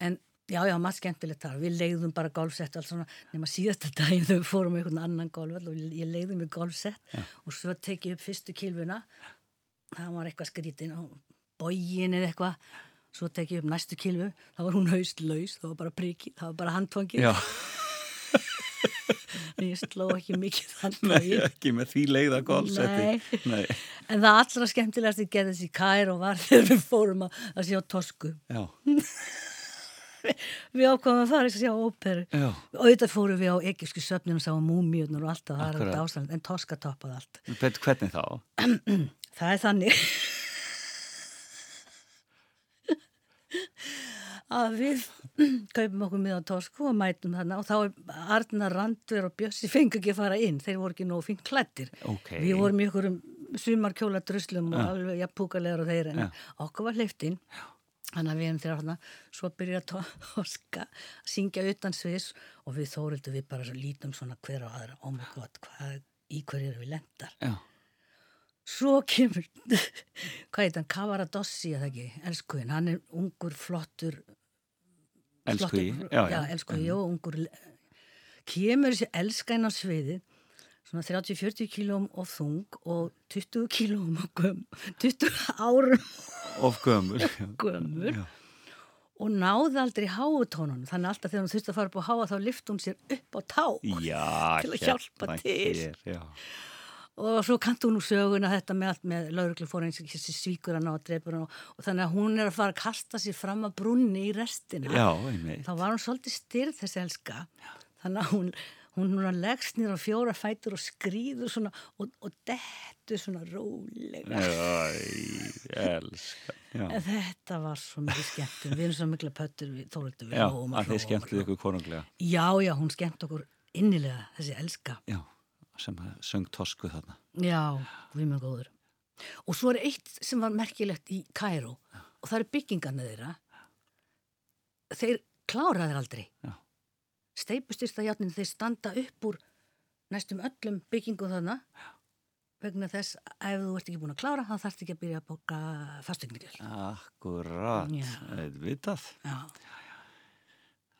en já, já, maður skemmtilegt þar, við leiðum bara golfsett nema síðasta [LAUGHS] daginn þegar við fórum einhvern annan golf og ég leiði með golfsett og svo tekið upp fyrstu kilvuna það var eitthvað skrítinn á bógin eða eitthvað. Svo tekið upp næstu kilvu, það var hún haustlaus það var bara priki, það var bara handfangið. Já, en [LAUGHS] ég sló ekki mikið nei, handfangið ekki með því leiða golfsetti. Nei. En það allra skemmtilegast ég gerði þessi kær og var [LAUGHS] þegar við fórum að, að sjá tosku. Já, Við ákvæmum að fara að sjá óperu. Og auðvitað fórum við á egypsku söfninu og sáum múmiurnar og allt það, það er ástand, en toska toppaði allt. Bet, hvernig þá? [CLEARS THROAT] Það er þannig [LAUGHS] að við [CLEARS THROAT] kaupum okkur miðan tosku og mætum þarna og þá er Arnar Randver og Bjössi fengu ekki að fara inn, þeir voru ekki nóg fínt klættir. Ok. Við vorum í ykkur um sumarkjóla druslum og alveg jafn púkalegar og þeir en Já. okkur var hleyft inn Þannig að við erum þér þarna, svo byrjar Toska [LAUGHS] að syngja utan sviðs og við þórildu við bara svo lítum svona hver á aðra, oh my god, hvað, í hverju erum við lendar. Já, Svo kemur, [LAUGHS] hvað heit hann, Kavaradossi eða ekki, elskuðin, hann er ungur, flottur, elsku í. flottur- Já, já, elskuði, já, ungur, kemur þessi elskæn á sviðið, svona 30-40 kílóm of þung og 20 kílóm og göm, 20 árum Of já. gömur Já. og náði aldrei háutónunum þannig alltaf þegar hún þurfti að fara upp á háa þá lyfti hún sér upp á tá Já, [LAUGHS] Til að hjálpa hérna til. hér, já. og svo kannt hún úr söguna þetta með allt með lauruglufórin sem svíkur hann á að dreipur hann og, og þannig að hún er að fara að kasta sér fram að brunni í restina Já, einmitt. þá var hún svolítið styrð þessi elska þannig að hún hún núna leggst nýra á fjóra fætur og skrýður svona og, og dettur svona rólega Æ, þetta var svo mikið skemmtum við erum svo mikla pöttur við þólöldu við já að þið hlógum. ykkur konunglega. Já, já, hún skemmt okkur innilega, þessi elska. Já, sem söng tosku þarna. Já, við mjög góður. Og svo er eitt sem var merkilegt í Kæró og það eru byggingarnir þeirra. Þeir klára þeir aldrei. Já. Steipustyrsta játnin þeir standa upp úr næstum öllum byggingu þarna vegna þess að ef þú ert ekki búin að klára þá þarfst ekki að byrja að bóka fastegnirjöld. Akkurat, Já. vitað. Já,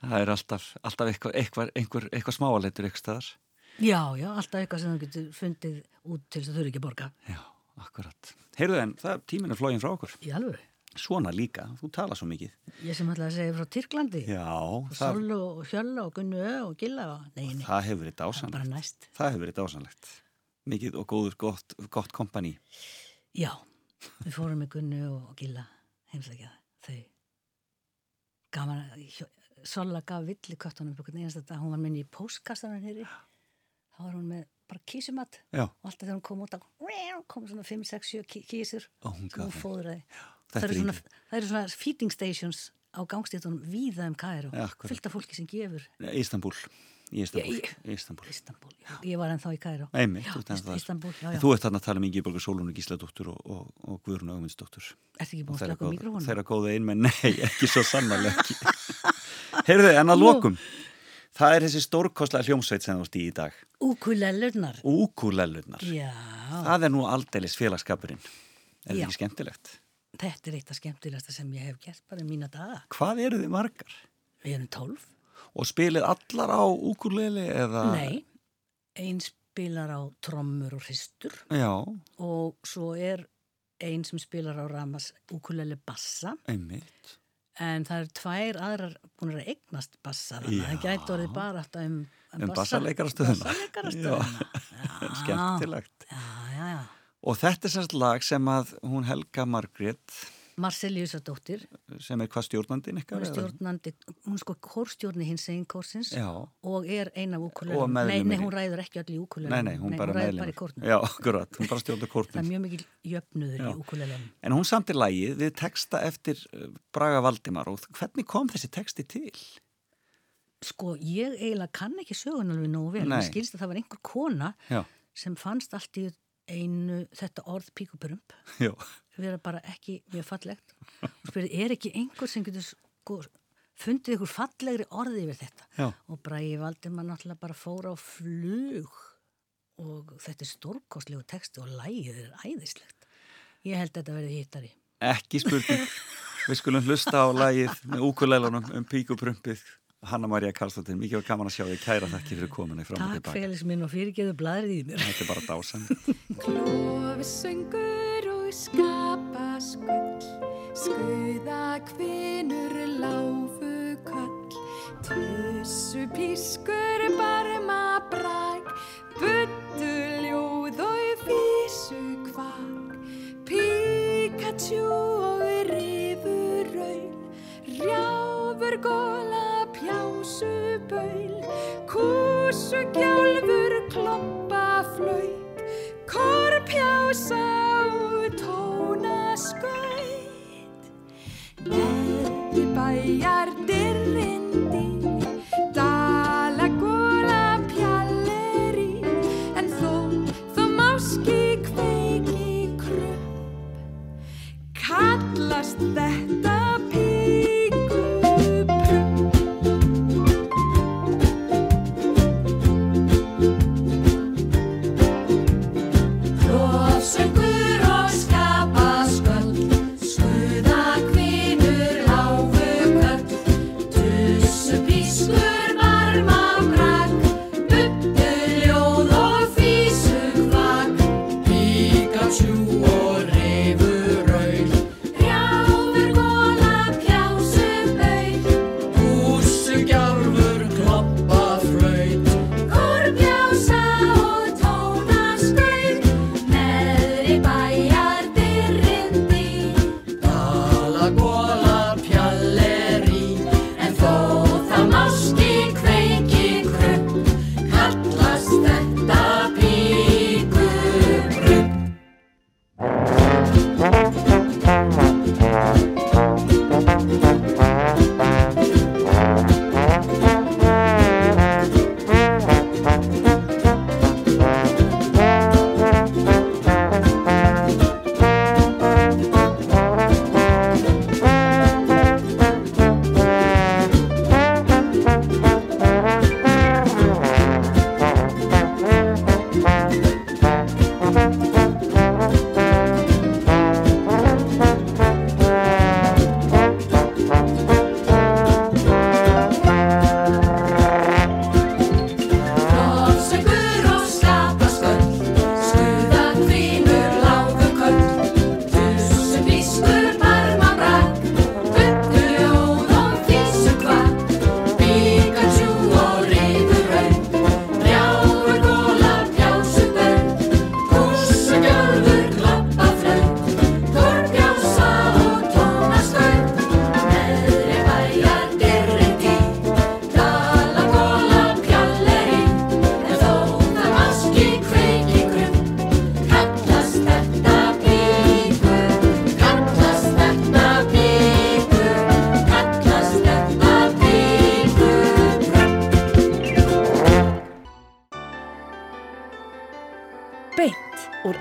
Það er alltaf, alltaf eitthvað, eitthvað, eitthvað, eitthvað smáaleitur eitthvað staðar. já, já, alltaf eitthvað sem þú getur fundið út til þess að þau eru ekki að borga. Já, akkurat. Heyrðu en, það tíminn er flógin frá okkur. Í alveg. Svona líka, þú tala svo mikið. Ég sem ætlaði að segja frá Tyrklandi. Já, og það, Sol og Hjölla og Gunnu Ö og Gilla og nei, nei, það hefur verið dásanlegt. Það hefur verið dásanlegt. Mikið og góður, gott, gott kompani. já, við fórum með Gunnu og Gilla heimsækja þau gaman Sola gaf villi köttunum hún var minni í póstkastanum hér þá var hún með bara kísumat Já, og alltaf þegar hún kom út á kom svona 5, 6, 7 kí- kísur og hún sem gaf það er eru svona, það eru svona feeding stations á gangstéttunum víða um akkurat. fullt af fólki sem gefur Ístanbúl. Ég var ennþá í já, þú ert þarna að tala um Ingi Borgar Sólúnu Gísladóttur og, og, og Guðrún Ögmundsdóttur. ertu ekki búin að slaka mikrofónu? Þeirra góða einmenn, [LAUGHS] nei, ekki svo sannarlega ekki. [LAUGHS] Heyrðu, en að lokum. Það er þessi stórkostlega hljómsveit sem þú ert í dag. Úkulellurnar Úkulellurnar. Já, Það er nú aldeilis félagskapurinn. Er þetta ekki skemmtilegt? Þetta er eitt af skemmtilegasta sem ég hef gert bara í mína daga. Hvað eru þið margar? Við erum tólf. Og spilið allar á úkuleli eða? Nei, einn spilar á trommur og hristur Já, og svo er einn sem spilar á ramas úkuleli bassa einmitt. en það eru tvær aðrar búin að eignast bassa þannig að það gæti orðið bara alltaf um, Um bassaleikarastöðuna. Bassaleikarastöðuna. [LAUGHS] Skemmtilegt. Já, já, já. Og þetta er sérst lag sem að hún Helga Margrét, Marcelíusadóttir, sem er hvað stjórnandinn hún ykkar? er stjórnandi, hún sko kórstjórni hins einn kórsins Já, og er eina af meðlimur Nei, nei, í- hún ræður ekki öll í úkulelum. nei, nei, hún bara ræður meðlimur. bara í kórnum. Já, akkurat, hún bara stjórnar Það er kórnum. mjög mikil jöfnuður Já. í úkulelum. En hún samtir lagið við texta eftir uh, Braga Valdimar og hvernig kom þessi texti til? Sko, ég eiginlega kann ekki sögun alveg nógu vel. Nei. Mér skilst að það var einhver kona Já, sem fannst allt í einu þetta orð píkuperump. já, vera bara ekki mjög fallegt og spyrði, er ekki einhver sem getur sko, fundið ykkur fallegri orði yfir þetta já, og Bræði Valdimar náttúrulega bara fór á flug og þetta er stórkostlegu texti og lægið er æðislegt ég held að þetta verði hittari ekki spurning. Við skulum hlusta á lagið með úkulelunum um píkuprumpið. Hanna María Karlsdóttir, mikið var gaman að sjá þig kæra þakki fyrir kominu fram og Takk tilbaka. Felix minn og fyrirgeðu bladrið í mér Þetta er bara dásan. Klofsöngur og skapa skull Skuða kvinur láfu köll Tussu pískur barma brak Buttu ljóð og vísu kvak Pikachu og rifur raun Rjáfur góla baul Kúsu gjálfur kloppa flaut Korpjása og tóna skaut Neði bæjar dyrrindi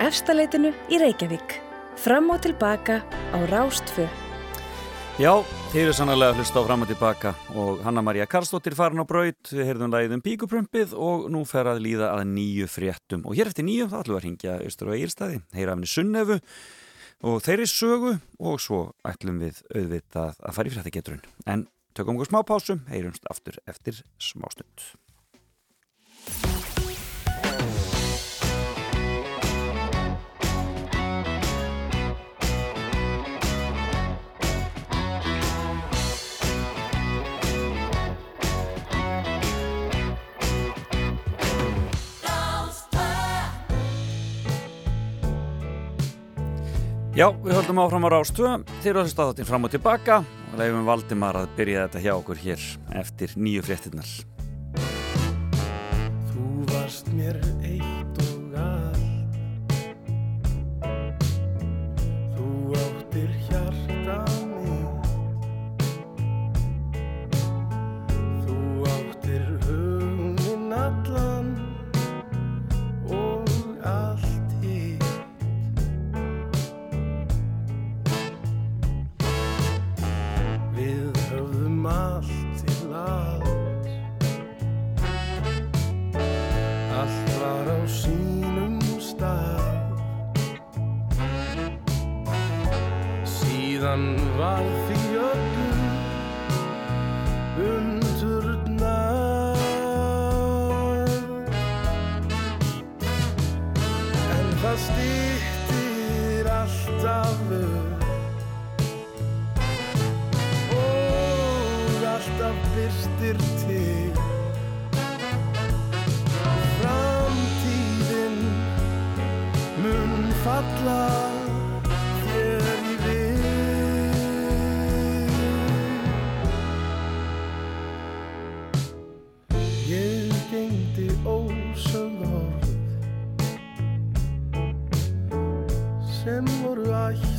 efstaleitinu í Reykjavík. Fram og tilbaka á Rástfö. Já, þeir eru sannlega að hlusta á fram og tilbaka og Hanna-Maria Karlsdóttir farin á braut, við heyrðum lagið um píkuprumpið og nú fer að líða að nýju fréttum og hér eftir nýju þá ætlum við að ringja austur og eigirstaði, heyra af henni Sunnefu og þeirri sögu og svo ætlum við auðvitað að fara í fréttageturinn. En tökum okkur smá pásum, heyrumst aftur eftir smástund. Já, við höldum áfram á þeir eru að hlusta þáttinn fram og tilbaka og leifum Valdimar að byrja þetta hjá okkur hér eftir nýju fréttinnar. Þú varst mér eitt og allt mun falla þér í vil Ég gengdi ósögð orð sem voru ætluð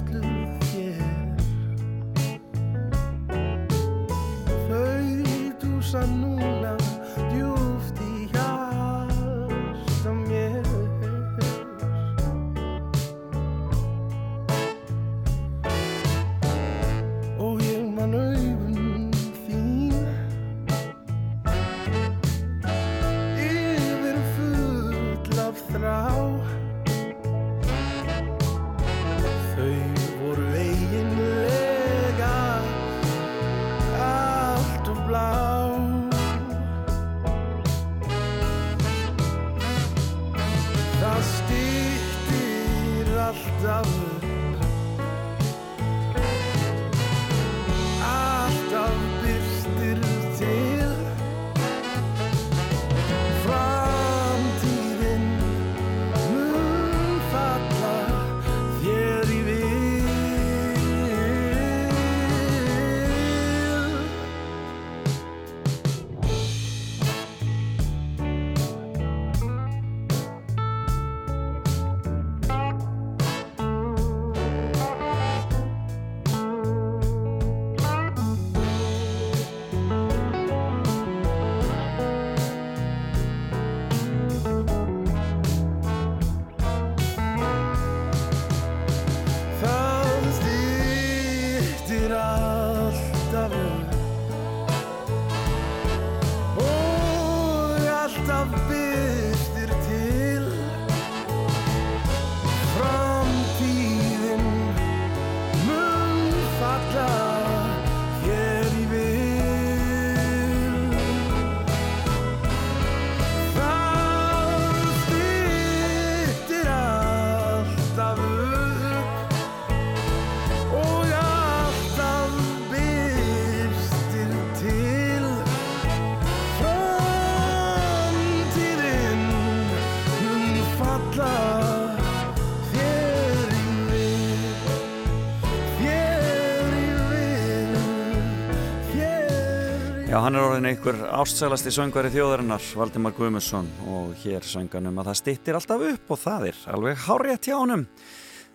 hann er orðin einhver ástsælasti söngvari þjóðarinnar, Valdimar Guðmusson og hér sönganum að það stittir alltaf upp og það er alveg hárétt hjá honum.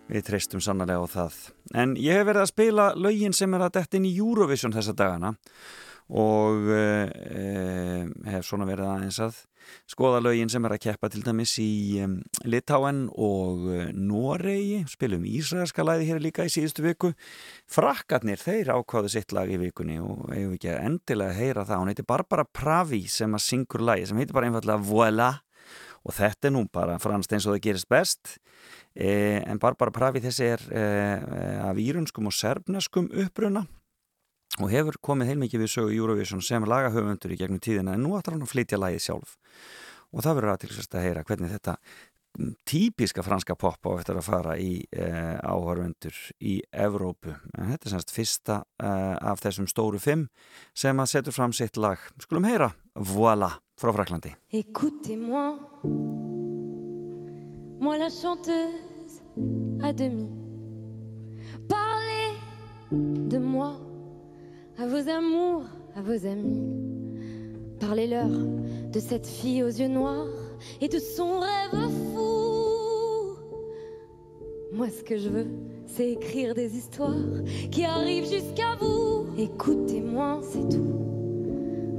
Við treystum sannlega á það. En ég hef verið að spila lögin sem er að detta inn í Eurovision þessa dagana og uh, hef svona verið aðeins að skoða lögin sem er að keppa til dæmis í um, Litáen og uh, Noregi, spilum Ísraelska læði hér líka í síðustu viku. Frakkarnir, þeir ákváðu sitt lag í vikunni og eigum ekki að endilega heyra það, hún heitir Barbara Pravi sem að syngur lægi, sem heitir bara einfallega Voila. Og þetta er nú bara franst eins og það gerist best. Eh, en Barbara Pravi þessi er eh, af írunskum og serbneskum uppruna og hefur komið heilmikið við sögu Eurovision sem lagahöfundur í gegnum tíðina en nú ætlar hann að flytja lagið sjálf og það verður aðtilsvæmst að heyra hvernig þetta típiska franska pop á eftir að fara í eh, áhörvendur í Evrópu. En þetta er semst fyrsta eh, af þessum stóru fimm sem að setur fram sitt lag. Skulum heyra Voila frá Fraklandi. Écoutez-moi, moi la chanteuse à demi. Parlez de moi à vos amours, à vos amis. Parlez-leur de cette fille aux yeux noirs et de son rêve fou. Moi, ce que je veux, c'est écrire des histoires qui arrivent jusqu'à vous. Écoutez-moi, c'est tout.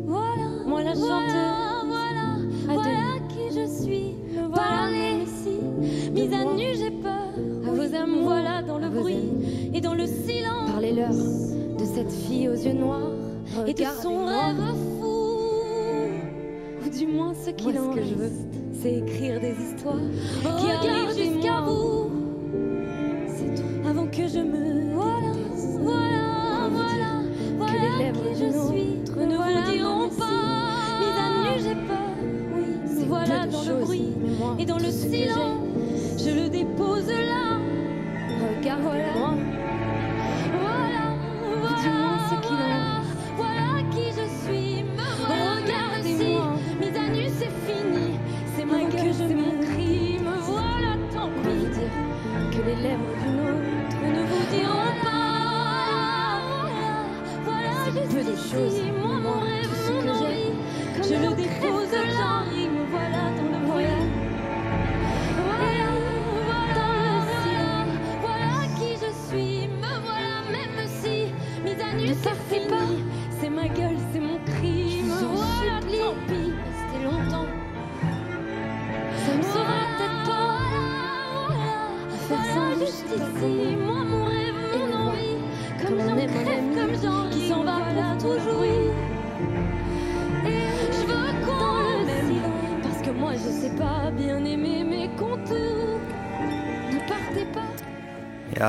Voilà, moi la chanteuse, voilà, voilà qui je suis. Me Parlez ici, mise à nu, j'ai peur. À vos amours, voilà dans le bruit et dans le silence. Parlez-leur cette fille aux yeux noirs et de son rêve fou. Ou du moins ce qu'il en que je veux, c'est écrire des histoires qui arrivent jusqu'à vous. C'est tout. Avant que je me voilà, voilà, voilà, voilà que les lèvres qui je suis ne vous diront pas. Mise à nu, j'ai peur. Oui, voilà dans le bruit et dans le silence, je le dépose là. Regarde-moi.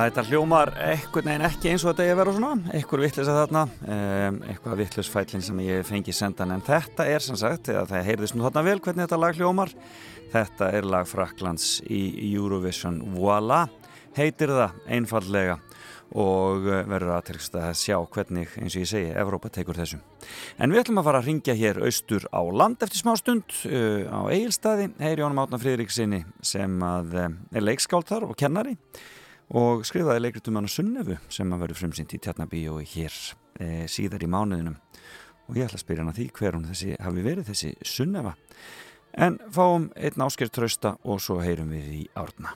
Þetta hljómar einhvern veginn ekki eins og þetta ég vera svona, einhver vittlis að þarna, um, eitthvað vittlis fætlinn sem ég fengi sendan, en þetta er sem sagt, eða það heyrðist nú þarna vel hvernig þetta lag hljómar, þetta er lag Fraklands í Eurovision, Voila, heitir það einfallega og uh, verður aðtilst að sjá hvernig, eins og ég segi, Evrópa tekur þessu. En við ætlum að fara að ringja hér austur á land eftir smá stund uh, á Egilstaði, heyri Jónum Átna Fríðriksinni sem að uh, er leikskáld þar og kennari og skrifaði leikritum hann Sunnefu sem að verður frumsýnt í Tjarnabíói hér e, síðar í mánuðinum. Og ég ætla að spyrja hann að því hver hún þessi hafi verið þessi Sunnefa en fáum einn ásker trösta og svo heyrum við í árna.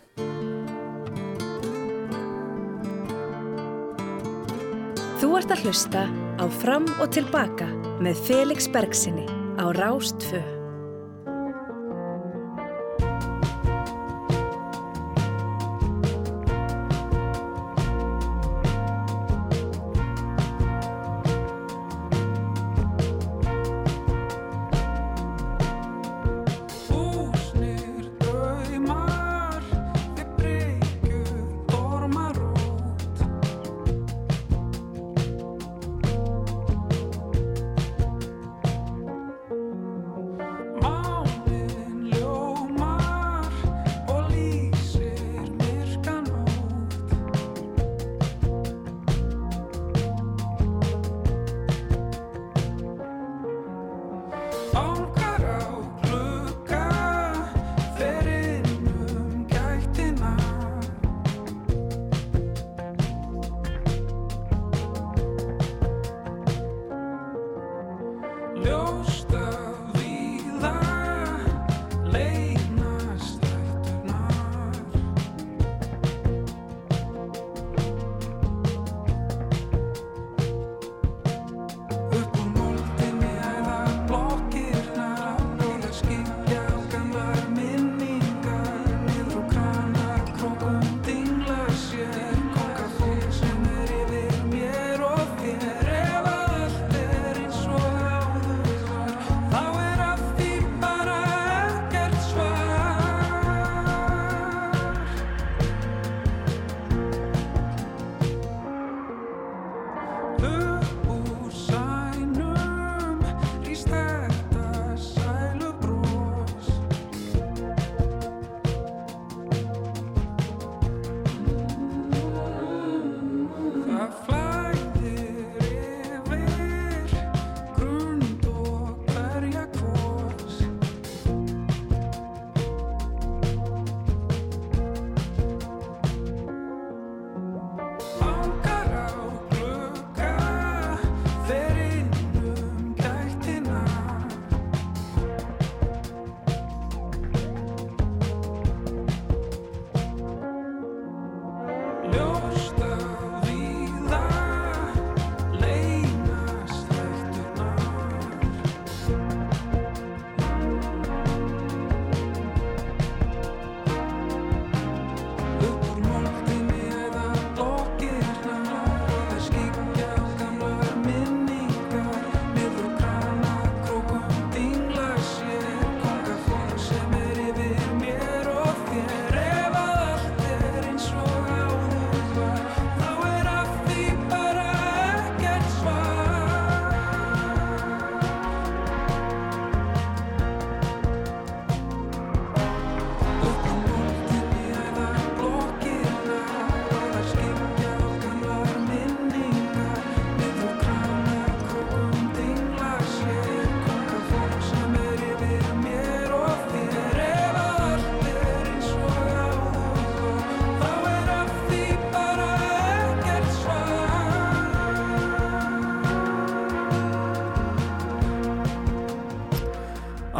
Þú ert að hlusta á Fram og Tilbaka með Felix Bergsinni á Rástfö.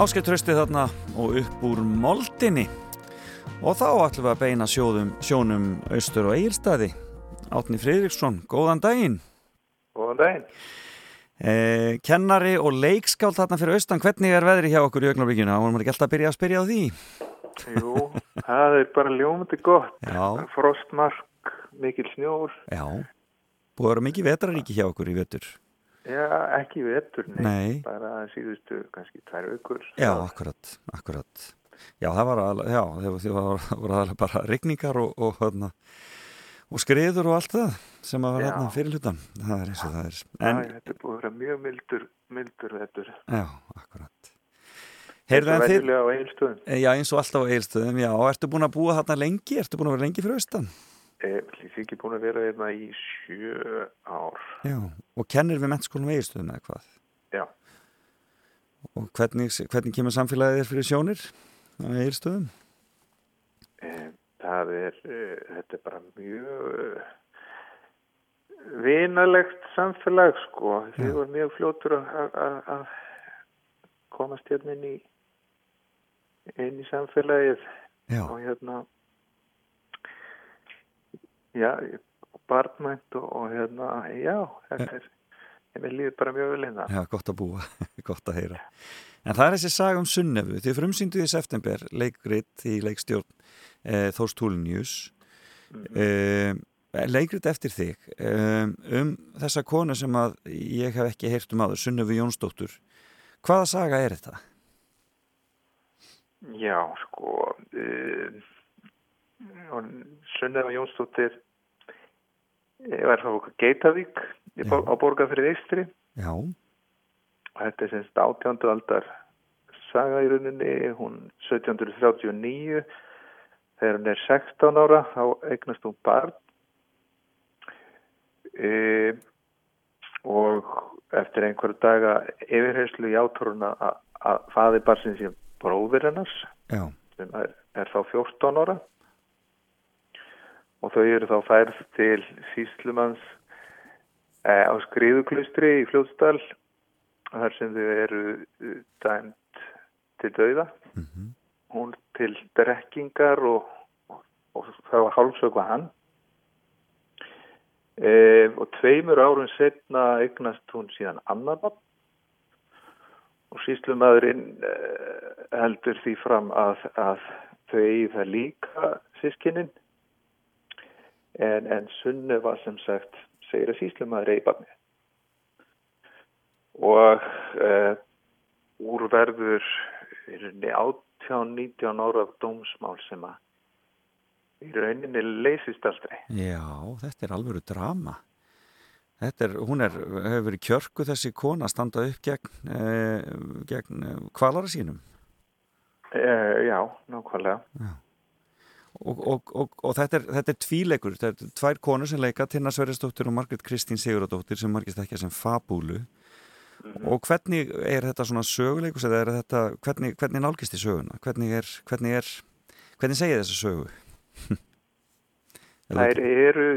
Áskeitt trösti þarna og upp úr moldinni og þá ætlum við að beina sjóðum, sjónum austur og eigilstaði Átni Friðriksson, góðan daginn Góðan daginn. eh, Kennari og leikskáld þarna fyrir austan, hvernig er veðri hjá okkur í augnablikjuna? Vorum við ekki alltaf að byrja að spyrja á því? Jú, það er bara ljómandi gott. Já, Frostmark, mikil snjór. já Búið að vera mikið vetraríki hjá okkur í vetur Já, ekki vetur, nei. Nei. Bara síðustu, kannski tvær aukur. Já, akkurat, akkurat Já, það var alveg, já, það var, var alveg bara rigningar og, og, og, og skriður og allt það sem að var Já. hérna fyrir hlutan það er eins og það er En, Æ, þetta er búið að vera mjög mildur, mildur vetur. Já, akkurat Heyrðu en þið, já eins og alltaf á eilstöðum já, ertu búin að búa þarna lengi, ertu búin að vera lengi fyrir austan Ég er ekki búin að vera hérna í sjö ár. Já, og kennir við mennskólum eilstöðum eða hvað Já. og hvernig, hvernig kemur samfélagið þér fyrir sjónir á eilstöðum Eh, Það er, eh, þetta er bara mjög eh, vinalegt samfélag sko. Þið var mjög fljótur að komast hérna inn í, inn í samfélagið Já, og hérna já, barnmænt og, og hérna, já, þetta er, ég vil líður bara mjög vel hérna. já, gott að búa [LAUGHS] gott að heyra. En það er þessi saga um Sunnefu, þið frumsýndu í september leikrit í leikstjórn e, Þórs Túlinjus e, leikrit eftir þig e, um þessa konu sem að ég hef ekki heyrt um áður, Sunnefu Jónsdóttur. Hvaða saga er þetta? Já, sko, uh, Sunneva Jónsdóttir ég var frá Geitavík í Bo- á Borgarfrið Eistri Já, og þetta er semst 18. aldar saga í rauninni, hún 1739 þegar hún er 16 ára þá eignast hún barn. E, og eftir einhverju daga yfirherslu játur hún að, að faði barsin sín bróðir hennars sem er, er þá 14 ára og þau eru þá færð til síslumanns eh, á skriðuklustri í Fljótsdal þar sem þau eru eh, dæmt til dauða. Hún til drekkingar og, og, og það var hálfsökva hann. E, og tveimur árum setna eignast hún síðan annan barn. Og síslumadurinn uh, heldur því fram að, að þau eigi það líka sískinin en, en Sunnu var sem sagt segir að síslumadur eigi barni og uh, úrverður í rauninni 18-19 ára dómsmál sem að í rauninni leysist aldrei. Já, þetta er alvöru drama. Þetta er, hún er, hefur verið kjörku þessi kona að standa upp gegn, e, gegn kvalara sínum uh, Já, nákvæmlega. Og, og, og, og þetta er, þetta er tvíleikur, þetta er tvær konur sem leika Tinna Sverrisdóttir og Margret Kristín Siguradóttir sem margist ekki sem fabúlu. Og hvernig er þetta svona söguleikus eða er þetta, hvernig, hvernig nálgist í söguna? Hvernig er, hvernig er hvernig segja þessa sögu? [LAUGHS] Þær eru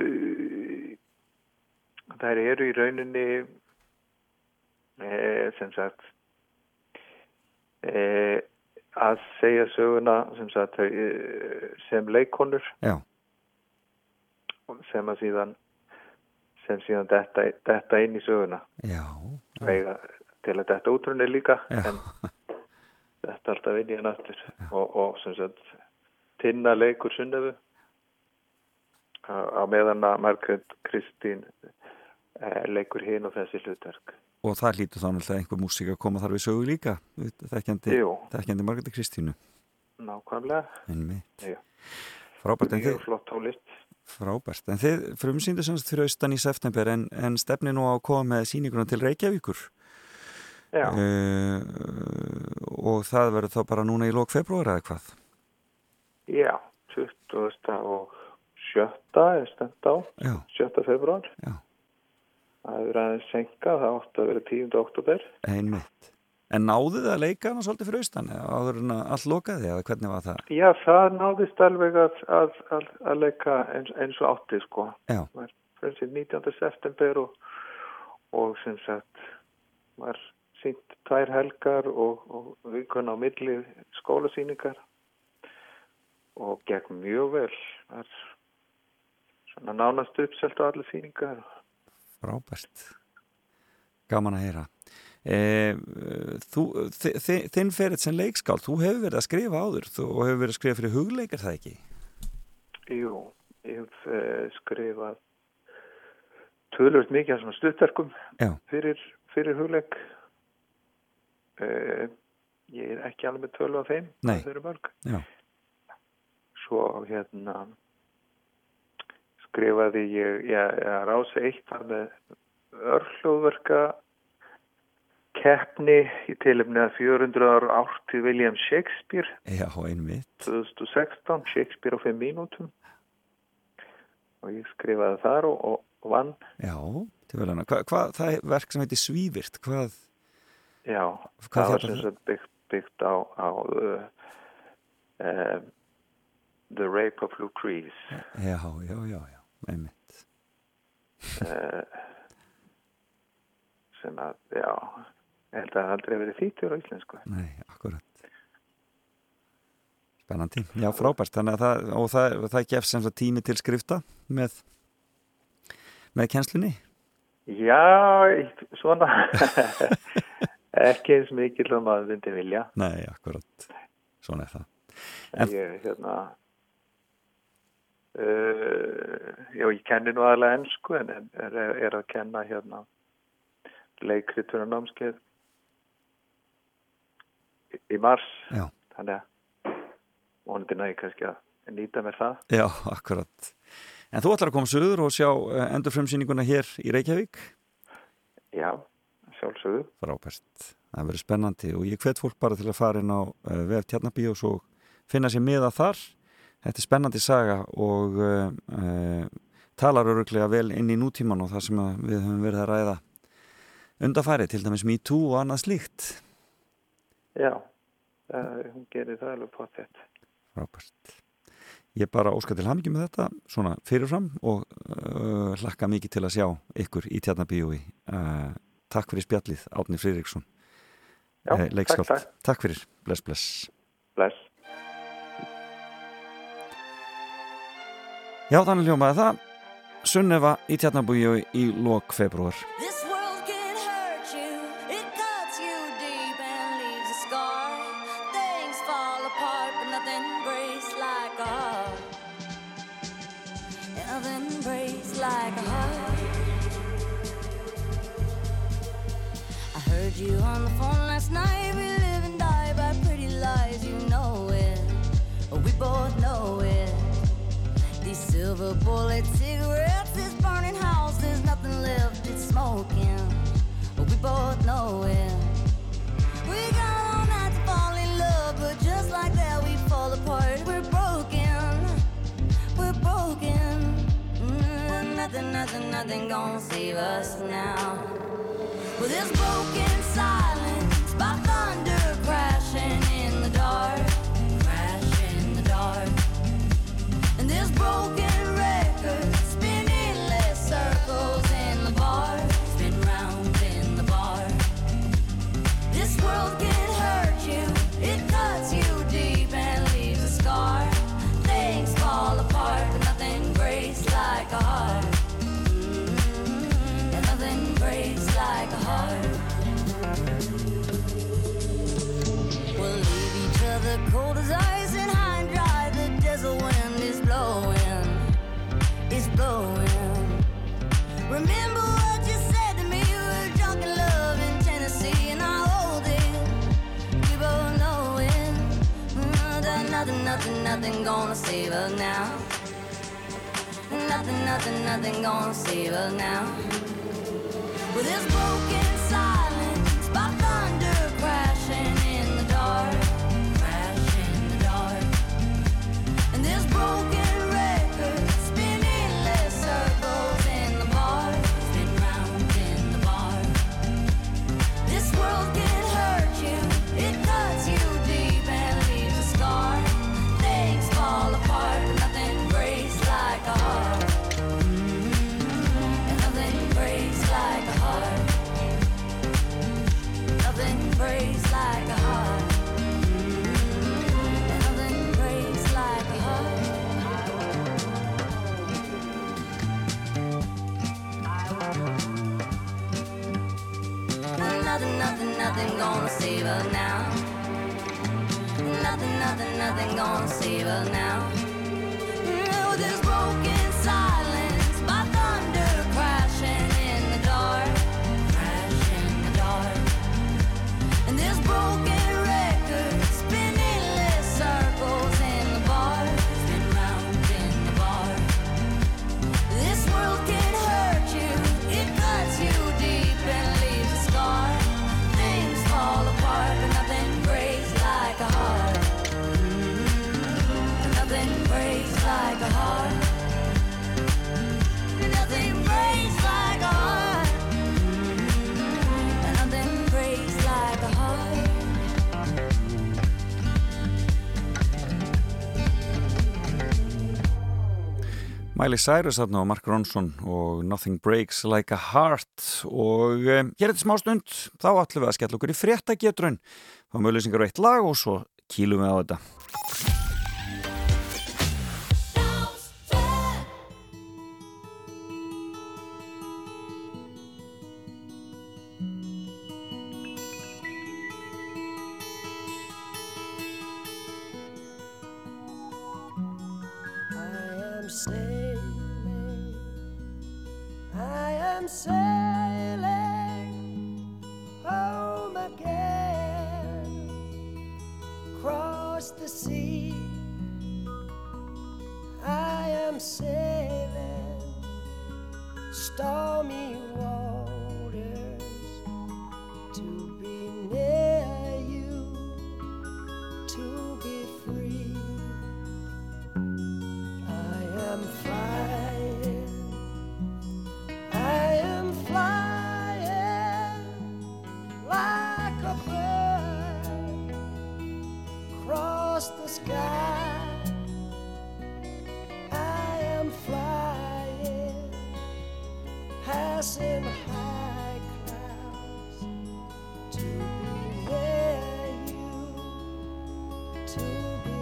þær eru í rauninni e, sem sagt e, að segja söguna sem sagt þau, e, sem leikonur Já, sem að síðan sem síðan detta, detta inn í söguna. Já, Vega, til að detta útrunni líka en þetta alltaf inn í hann aftur. Og, og sem sagt tinna leikur sunnefu á, meðan að Margrét Kristín eh, leikur hinn og þessi hlutverk og það hlýtur þá náttúrulega einhver músík að koma þar við sögu líka þekkjandi, Margréti Kristínu. Nákvæmlega. Frábært en þið, frábært. En þið frumsýndu semst fyrir austan í september en, en stefni nú á að koma með sýninguna til Reykjavíkur. Já, uh, og það verður þá bara núna í lók februar eða hvað? Já 20. og 7. er stend á. Já, 7. februar já, það er aðeins senka, það átti að vera 10. oktober einmitt en náðu þið að leika hana svolítið fyrir austan eða áður en að allt lokaði eða hvernig var það já, það náðist alveg að, að, að, að leika eins, eins og átti sko já, var frumsýnd 19. september og, og sem sagt var sínt tvær helgar og, og vikun á milli skólasýningar og gekk mjög vel. Það er svona nánast uppselt á allir sýningar. Frábært. Gaman að heyra. E, þú, þi, þi, þinn ferið sem leikskáld, þú hefur verið að skrifa áður þú hefur verið að skrifa fyrir hugleikar það ekki? Jú, ég hef uh, skrifað tölvöld mikið af svona stuttverkum Já. fyrir, fyrir hugleik. Uh, ég er ekki alveg af þeim, Nei. það eru mörg. Já. Svo hérna skrifaði ég, já, já rási eitt var með örhljóðverka keppni í tilumni að 400 ára árti William Shakespeare. Já, einmitt. 2016, Shakespeare á 5 mínútum. Og ég skrifaði þar og, og, og vann. Já. Hva, hvað, það er verk sem heitir Svívirt, hvað, já, Hvað það var sem sagt byggt, byggt á, á uh, uh, The Rape of Lucrece. Já, já, já, já, einmitt. uh, sem að, já ég held að það aldrei verið þýttur á íslensku Nei, akkurat. Spennandi. Já, frábært. Að það, og það, það gefst sem sagt tími til skrifta með, með kennslunni? Já, svona [LAUGHS] ekki eins mikið og maður myndi vilja Nei, akkurat. Svona er það. en ég, hérna já, ég kenni nú aðlega ennsku en er, er að kenna hérna leikriturinn námskeið í, mars Já. þannig að vonandi næði kannski að nýta mér það Já, akkurat. En þú ætlar að koma söður og sjá endur frumsýninguna hér í Reykjavík? já, sjálfsögðu Frábært. Það verður spennandi og ég hvet fólk bara til að fara inn á uh, vef Tjarnabí og svo finna sér miða þar. Þetta er spennandi saga og uh, uh, talar öruglega vel inn í nútíman og það sem við höfum verið að ræða undafæri, til dæmis Me Too og annað slíkt. já, uh, hún gerir það alveg på þetta Frábært. Ég bara óska til hamingi með þetta svona fyrirfram og uh, hlakka mikið til að sjá ykkur í Tjarnabíói. Uh, takk fyrir spjallið, Átni Friðriksson, Já, eh, takk, takk. takk fyrir, bless, bless. bless Já, þannig hljómaði það. Sunnefa í Tjarnabíói í lok februar. Silver bullet cigarettes, this burning house, there's nothing left, it's smoking. But We both know it. We got all night to fall in love, but just like that we fall apart. We're broken, we're broken. Mm, nothing, nothing, nothing gonna save us now. With this broken silence, by thunder crashing in the dark, crash in the dark. And this broken nothing, nothing, nothing gonna save us now. Nothing, nothing, nothing gonna save us now. With this broken her now. Nothing, nothing, nothing gonna save her now. Oh, this broken silence, Miley Cyrus þarna og Mark Ronson og Nothing Breaks Like a Heart. Og um, hér þetta smá stund þá ætlum við að skella okkur í fréttagetrun. Þá möguleg syngur eitt lag og svo kýlum við á þetta Sailing home again, across the sea. I am sailing stormy waters In high clouds to be near you, to be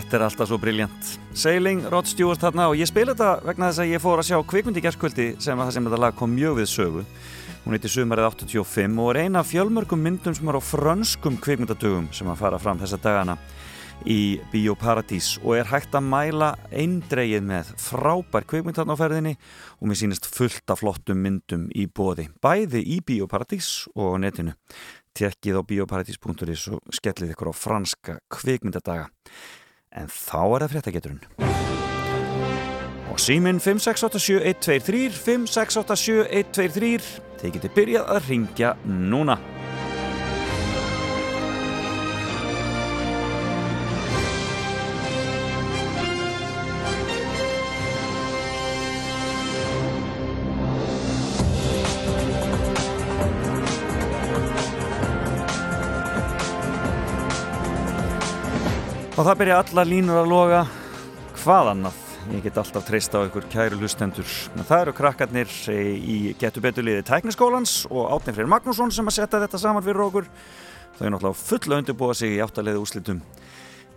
Þetta er alltaf svo briljant. Sailing, Rod Stewart þarna og ég spila þetta vegna þess að ég fór að sjá kvikmyndi gerskvöldi sem að það sem þetta lag kom mjög við sögu. Hún heiti Sumarið 85 og er eina af fjölmörgum myndum sem er á frönskum kvikmyndadögum sem að fara fram þessa dagana í Bíóparadís og er hægt að mæla eindreið með frábær kvikmyndarn á ferðinni og mér sýnist fullt af flottum myndum í bóði, bæði í Bíóparadís og á netinu. Tekkið á bioparadís.is og skellið ykkur á franska kvikmyndadaga. En þá er það fréttageturinn. Og síminn 5687123, 5687123, þið getið byrjað að ringja núna. Og það byrja allar línur að loga hvað annað. Ég get alltaf treyst á ykkur kæru hlustendur. En það eru krakkarnir í getur betur liði tækniskólans og Átni Freyr Magnússon sem að setja þetta saman fyrir okkur. Þau er náttúrulega fulla undirbúa sig í áttalegðu úslitum.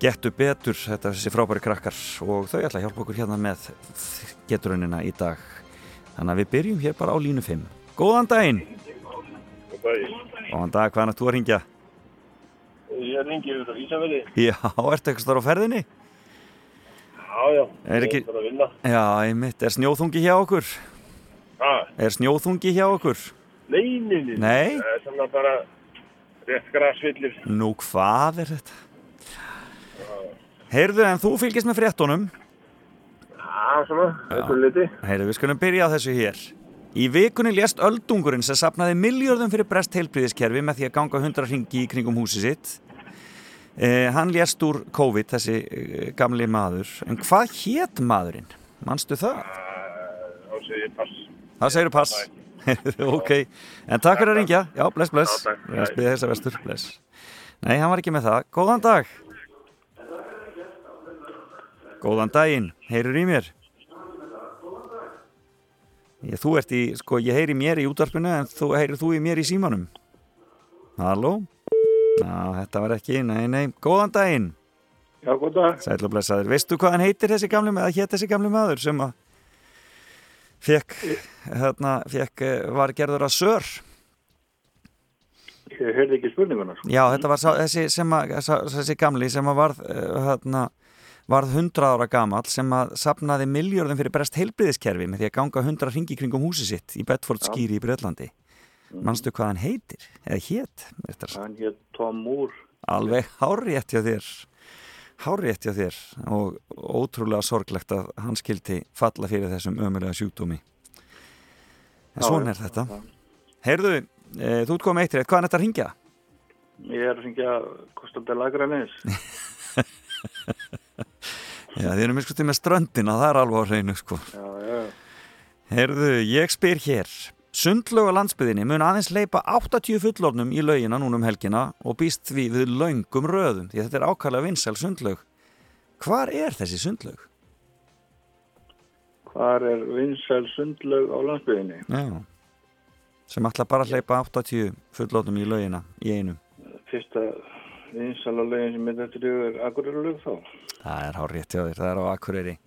Getur betur, þetta er þessi frábæri krakkar og þau ætla að hjálpa okkur hérna með geturunina í dag. Þannig að við byrjum hér bara á línu 5. Góðan daginn! Góðan dag, hvaðan er þú að ringja? Ég ringi yfir á Ísafjörði. Já, ertu eitthvað starf á ferðinni? Já, já. Er ekki... Ég er bara að vinna. Já, einmitt. Er snjóþungi hjá okkur? Ha? Er snjóþungi hjá okkur? Nei, nei, nei. Nei? Það er svona bara rétt grasvillir. Nú, hvað er þetta? Heyrðu, en þú fylgist með fréttunum? Já, svona, eitthvað liti. Heyrðu, við skulum byrja á þessu hér. Í vikunni lést öldungurinn sem sapnaði miljörðum fyrir brest heilbríðiskerfi með því að ganga hundra hringi í kringum húsi sitt. Eh, hann lést úr COVID, þessi eh, gamli maður. En hvað hétt maðurinn? Manstu það? Þá segir ég pass. Það segir pass. [LAUGHS] ok, en takk fyrir að ringja. Já, bless, bless. Bless, bless, vestur, bless. Nei, hann var ekki með það. Góðan dag. Góðan daginn. Heyrur í mér? Ég, þú ert í, sko, ég heyri mér í útvarpinu en þú heyrir þú í mér í símanum. Halló? Ná, þetta var ekki, nei, nei. Góðan daginn. Já, góð dag. Sæl og blessaður. Veistu hvað hann heitir þessi gamli maður, hétt þessi gamli maður sem að fekk, hérna, fekk, eh, var gerður að sör? Ég heyrði ekki spurninguna, sko. Já, þetta var sá, þessi, að, sá, þessi gamli sem að varð, uh, hérna, varð 100 ára gamall sem að sapnaði miljörðum fyrir brest heilbriðiskerfi með því að ganga 100 ringi kringum húsi sitt í Bedford skýri í Bröllandi. Manstu hvað hann heitir? Eða hétt? Hann hétt Tom Moore. Alveg hárétt hjá þér. Hárétt hjá þér og ótrúlega sorglegt að hann skildi falla fyrir þessum ömulega sjúkdómi. En svona er þetta. Heyrðu, e, þú ert komið eitt rétt, hvað er þetta að ringja? Ég er að syngja Kostandi Lagranis. Já, þið erum miskustið með ströndina, það er alveg á hreinu, sko. Já, já. Heyrðu, ég spyr hér. Sundlög á landsbyðinni mun aðeins leipa 80 fullornum í laugina núna um helgina og býst því við laungum röðum, því þetta er ákvæmlega vinsæl sundlög. Hvar er þessi sundlög? Hvar er vinsæl sundlaug á landsbyðinni? Já, sem ætla bara að hleypa 80 fullornum í laugina í einu. Fyrsta vinsæla lögin sem er þetta er Akureyri þá. Það er hár rétt hjá þér, það er á Akureyri.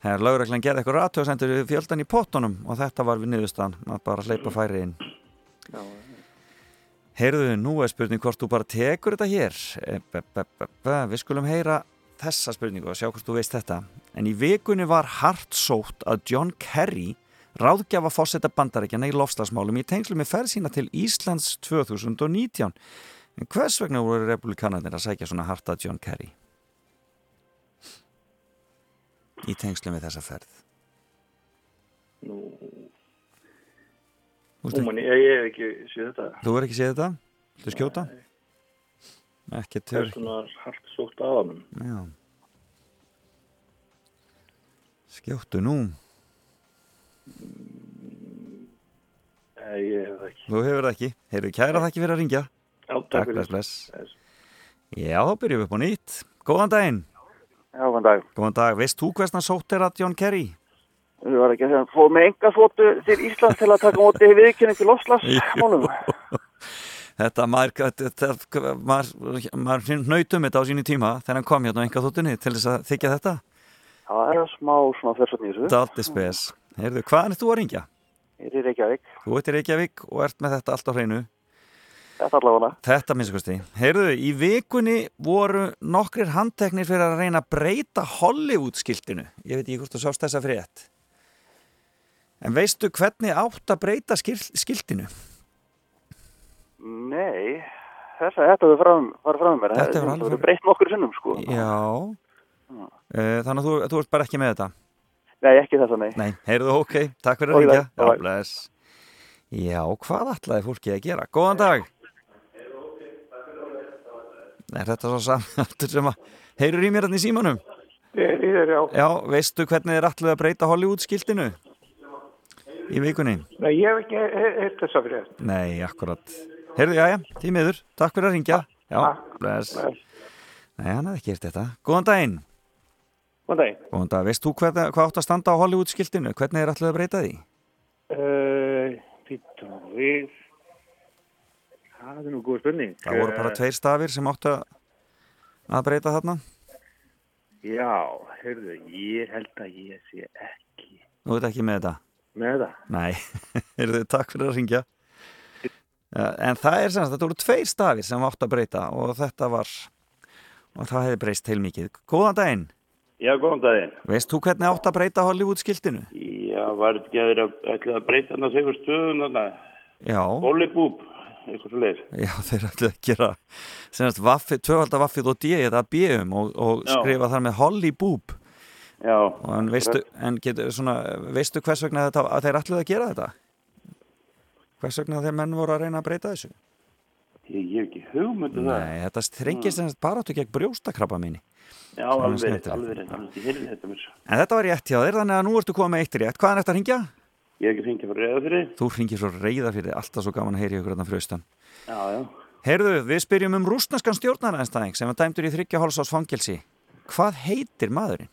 Þegar lögreglan gerði eitthvað ratjóðsendur við fjöldan í pottunum og þetta var við niðurstan að bara hleypa færi inn. Já, Heyrðu, nú er spurning hvort þú bara tekur þetta hér. E, be, be, be, be. Við skulum heyra þessa spurningu og sjá hvort þú veist þetta. En í vikunni var hart sótt að John Kerry ráðgjafa fósetta bandarækjana í lofslagsmálum í tengslu með ferð sína til Íslands 2019. En hvers vegna voru republikanarnir að sækja svona hart að John Kerry? Í tengslu með þessa ferð. nú, Þú nú veist manni, ég, hef ekki séð þetta. Þú er ekki séð þetta? Þú skjóta? Ekki Það er til. svona hart sótt af hann. Já. Skjóttu nú. Nei, ég hef það ekki. Þú hefur það ekki. Heyrðu kæra þakki fyrir að ringja. Já, takk fyrir. bless. Já, þá byrjum við upp á nýtt. Góðan daginn. Já, góðan dag. Góðan dag. Veist þú hversna sótt er að John Kerry? Við varum ekki að segja, fóð með enga þóttu til Íslands til að taka móti viðkynning til lofslagsmálum. [LAUGHS] Þetta, maður, þetta, maður, maður hnautum þetta á sínu tíma þegar hann kom hérna á enga þóttunni til þess að þykja þetta. Það er smá svona þessarni í þessu. Dalti spes. Heyrðu, hvaðan er þú að ringja? Ég er í Reykjavík. Þú ert í Reykjavík og ert með þetta allt á hreinu. Þetta allavega. Þetta minnst kosti. Heyrðu, í vikunni voru nokkrir handteknir fyrir að reyna að breyta Hollywood-skiltinu. Ég veit ekki hvort þú sást þessa frétt. En veistu hvernig átt að breyta skil skiltinu? Nei, þessa, þetta fram, farið fram með mér. Þetta Það alveg breytt nokkur sinnum, sko. Já. Uh, þannig að þú, þú ert bara ekki með þetta? Nei, ekki þessa, nei. Nei, heyrðu, ok, takk fyrir að ringja. Já, hvað ætlaði fólki að gera? Góðan dag. Er þetta svo samhæltur sem að heyrur í mér hann í símanum? Ég er já. Já, veistu hvernig þið er ætlaði að breyta Hollywood-skiltinu? Í vikunni? Nei, ég hef ekki heilt þessa fyrir þetta. Nei, akkurat. Heyrðu, já, já, tímiður. Takk fyrir að ringja. Já, bless. Nei, hann hefði ekki heyrt þetta. Góðan daginn. Góðan daginn. Góðan dag. Veist þú hvað, hvað átt að standa á Hollywood-skiltinu? Hvernig er ætlaði að breyta því? Uh, við. Það er nú góð spurning. Það voru bara tveir stafir sem áttu að- að breyta þarna. Já, heyrðu, ég held að ég sé ekki Þú veit ekki með þetta? með það. Nei, [LAUGHS] heyrðu, takk fyrir að ringja. Ja, en það er sem sagt, þetta voru tveir stafir sem áttu að breyta og þetta var, og það hefði breyst heilmikið. Góðan daginn. Já, góðan daginn. Veist þú hvernig átt að breyta Hollywood-skiltinu? Já, var ekki að að breyta hann að segur stöðun þarna? Já. Hollybúb, eitthvað svo leir. Já, þeir ætlu að gera semast vaffið, tvöfalda vaffið og D eða B-um og, og Já. skrifa þar með Hollyboob. Já. Og en veistu, en getur, svona, veistu hvers vegna þetta, að þeir ætluðu að gera þetta? Hvers vegna þeir menn voru að reyna að breyta þessu? Ég, ég hef ekki hugmyndu það. Nei, þetta þrengist semast bara áttu gegn brjóstakrabba minni. Já, Svona alveg, skemmtilegt. alveg, alveg, alveg, ég heyrði þetta mér. En þetta var rétt hjá þér, þannig að nú ertu komið með eitt rétt. Hvaðan ertu að ringja? Ég hef ekki fengið fyrir reyða fyrir. Þú ringir svo reyða fyrir, alltaf svo gaman að heyri ykkur þarna fröstan. Já, já. Heyrðu, við spyrjum um rúsnaskan stjórnaræðinstæðing sem var dæmdur í þryggja hálsás fangelsi. Hvað heitir maðurinn?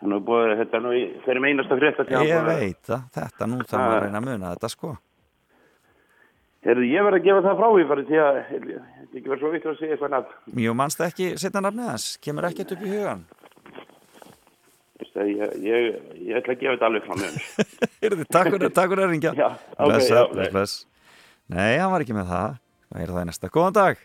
Þannig að búið, þetta er nú í, fyrir með einasta frétta til Ég veit það, þetta nú þarf maður að reyna að muna þetta sko. Heyrðu, ég verð að gefa það frá því bara því að ég ég ekki verið svo vitt að segja eitthvað nafn. Mjög mannst ekki setja nafnið hans, kemur ekkert upp í hugan. Ég, ég, ég ætla að gefa þetta alveg frá mér. [LAUGHS] Heyrðu, takk fyrir, takk fyrir að ringja. Bless, já, bless, bless. Nei, hann var ekki með það. Hvað er það í næsta? Góðan dag.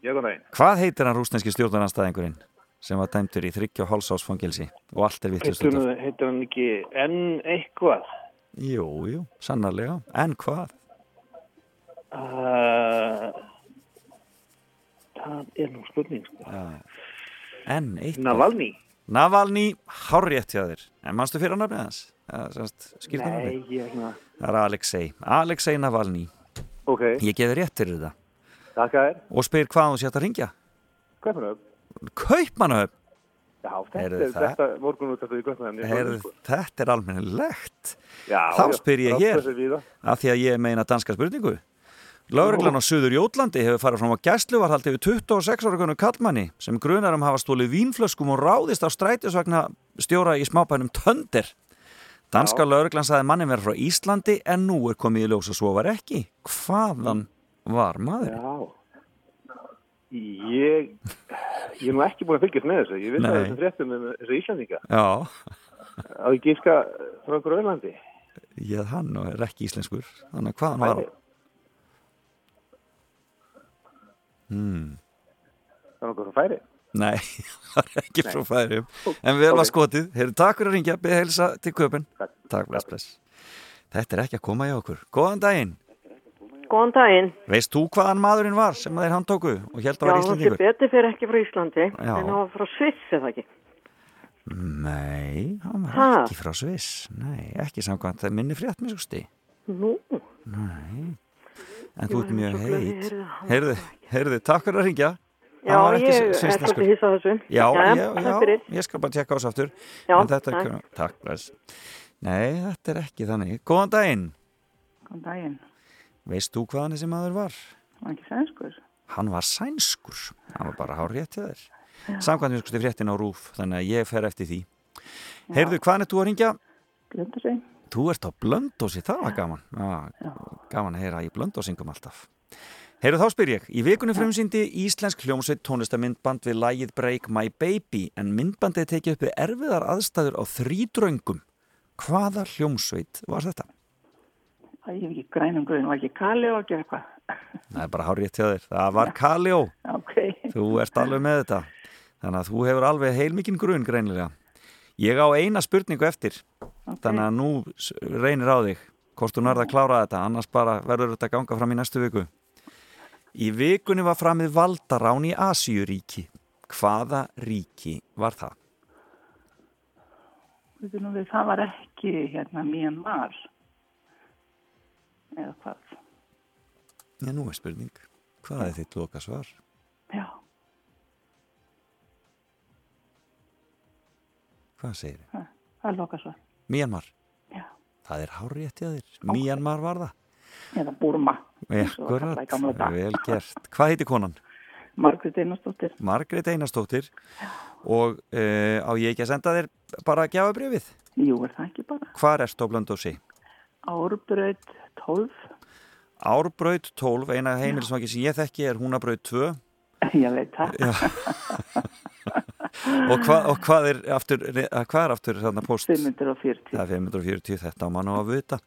Já, góðan daginn. Hvað heitir hann rúsneski stjórnaranstæðingurinn sem var dæmdur í þryggja og hálsásfangelsi og allt er vittlust Heitir hann- heitir hann ekki enn eitthvað? Jú, jú, sannarlega. En hvað? Uh, það er nú spurning, sko. Já. En eitt. Navalny? Hárrétt hjá þér. En mannstu fyrir hann nafnið hans? Skýrðu Nei, nafnið? ég er svona... Það er Alexei. Alexei Navalny. Ok, Ég gefi rétt fyrir þetta. takk að þér. Og spyr hvað þú sétt að ringja. Kaupmannöf? Kaupmannahöfn? Já, þetta þetta morgun út af því Kaupmannöf. Heyrðu, þetta er almennilegt. Já, Þá spyr ég hér, af því að ég meina danska spurningu. Láreglan á Suður Jótlandi hefur farið fram á gæsluvarhaldi við 26 ára konu kallmanni sem grunar um hafa stólið vínflöskum og ráðist á strætisvagna stjóra í smábænum Töndir. Danska láreglan saði mannin vera frá Íslandi en nú er komið í ljós að svo var ekki. Hvaðan var maður? Já. Ég, ég er nú ekki búin að fylgjast með þessu. Ég vissi að þessum fréttum um þessu Íslandinga. Já, Á gíska frá Grönlandi. ég hann og er ekki íslenskur. Þannig að hvaðan var hann? Hmm. Það er nokkuð frá færi. Nei, [LAUGHS] það er ekki Nei. frá færum En vel var Ok. skotið Heyrðu, takk fyrir að ringja, beðið heilsa til köpun Takk, bless, bless Þetta er ekki að koma í okkur Góðan daginn Góðan daginn. Veist þú hvaðan maðurinn var sem þeir handtóku og held að Já, var hún sé Íslandingur? betur fyrir ekki frá Íslandi, Já. en hann var frá Sviss, eða ekki? Nei, hann var Ha? ekki frá Sviss Nei, ekki samkvæmt Það minni frétt með skusti Nú, Nei En þú ert mjög heit. Heyrðu, heyrðu, takk fyrir að ringja já, Hann ég er svolítið hissa á þessu. Já, já, takk já, fyrir. ég skal bara tjekka á þessu aftur Já, En þetta takk. Takk, bless Nei, þetta er ekki þannig Góðan daginn Góðan daginn. Veist þú hvaðan þessi maður var? Var ekki sænskur? Hann var sænskur Hann var bara hár rétt hjá þér Samkvæmt við skusti fréttin á rúf Þannig að ég fer eftir því Heyrðu, hvaðan er þú að ringja? Grinda sig. Þú ert á blöndósi, það var gaman. Já, gaman að heyra í blöndósingum alltaf. Heyru þá spyr ég, í vikunni frumsýndi Íslensk hljómsveit tónlistamindband við lægið Break My Baby en myndbandið tekið upp við erfiðar aðstæður á þrýdröngum. Hvaða hljómsveit var þetta? Það hef ekki grænum grunn, var ekki Kali og ekki eitthvað. [LAUGHS] Það er bara hárið til þér. Það var Kaljó. Ok. Þú ert alveg með þetta. Þannig að þú hefur alveg heilmikinn grunn greinilega. Ég á eina spurningu eftir. Þannig að nú reynir á þig. Hvort þú nærða að klára þetta, annars bara verður þetta ganga fram í næstu viku. Í vikunni var framið valdarán í Asíuríki. Hvaða ríki var það? Við það var ekki hérna Myanmar. Eða hvað? Já, nú er spurning. Hvað er þitt loka svar? Hvað segir þið? Það, er loka svar. Myanmar? Já. Það er hárið til þér. Myanmar var það. Eða Burma. og Ekkurat, vel gert. Hvað heiti konan? Margrét Einarsdóttir. Margrét Einarstóttir og uh, á ég ekki að senda þér bara að gefa brefið? Jú, er það ekki bara. Hvar erst á Blöndósi? Árbraut 12. Árbraut 12, eina heimilisvaki sem ég þekki er Húnabraut 2 [LAUGHS] Ég veit það. Já. [LAUGHS] og, hva, og hvað er aftur, hvað er aftur þarna post? 540. Það er 540, þetta á mann á að vita.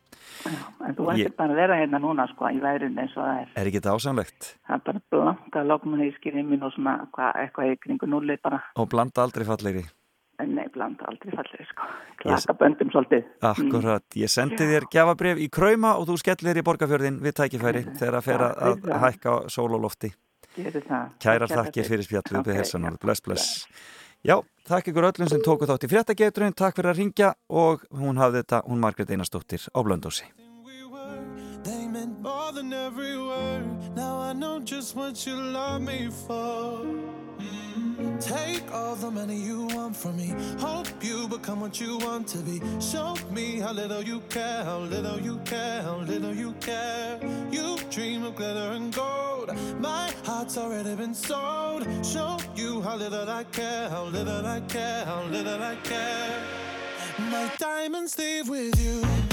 En þú ættir Ég- bara að vera hérna núna sko í værun eins og það er. Er ekki þetta ásamlegt? Það er bara blanka logmun í skýriminn og svona hva, eitthvað í kringu nulli bara. Og blanda aldrei fallegri. Nei, blanda aldrei fallið sko. Klaka böndum svolítið. Akkurat, ég sendi þér gjafabref í Krauma og þú skellir í borgarfjörðin við tækifæri þegar að fyrir að hækka sól og lofti. Gerir það. Kærar þakkir fyrir spjallið upp í Ok, helsanar. Bless, bless. Já, takk ykkur öllum sem tóku þátt í fréttageturinn, takk fyrir að ringja og hún hafði þetta, hún Margrét Einarsdóttir á Blöndósi. More than every word. Now I know just what you love me for. Take all the money you want from me. Hope you become what you want to be. Show me how little you care, how little you care, how little you care. You dream of glitter and gold. My heart's already been sold. Show you how little I care, how little I care, how little I care. My diamonds leave with you.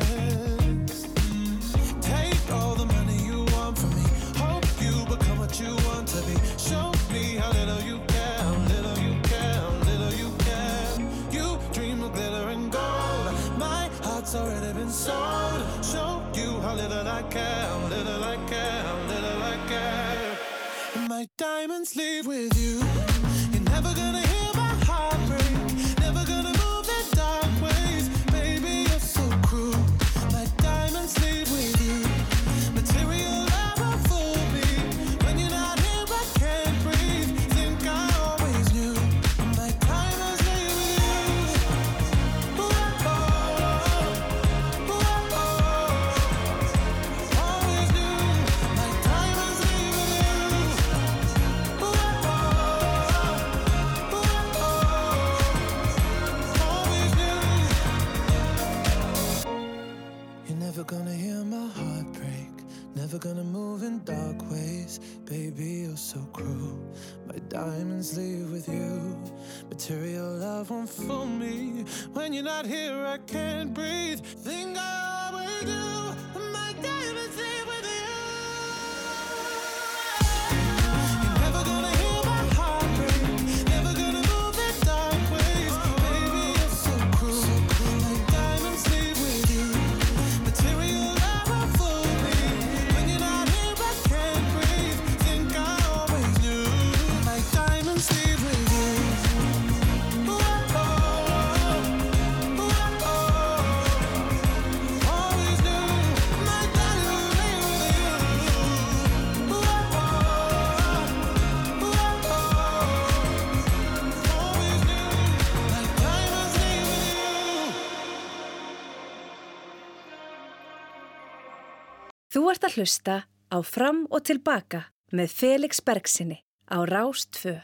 Sleep with you. Að hlusta á Fram og tilbaka með Felix Bergsinni á Rástfö.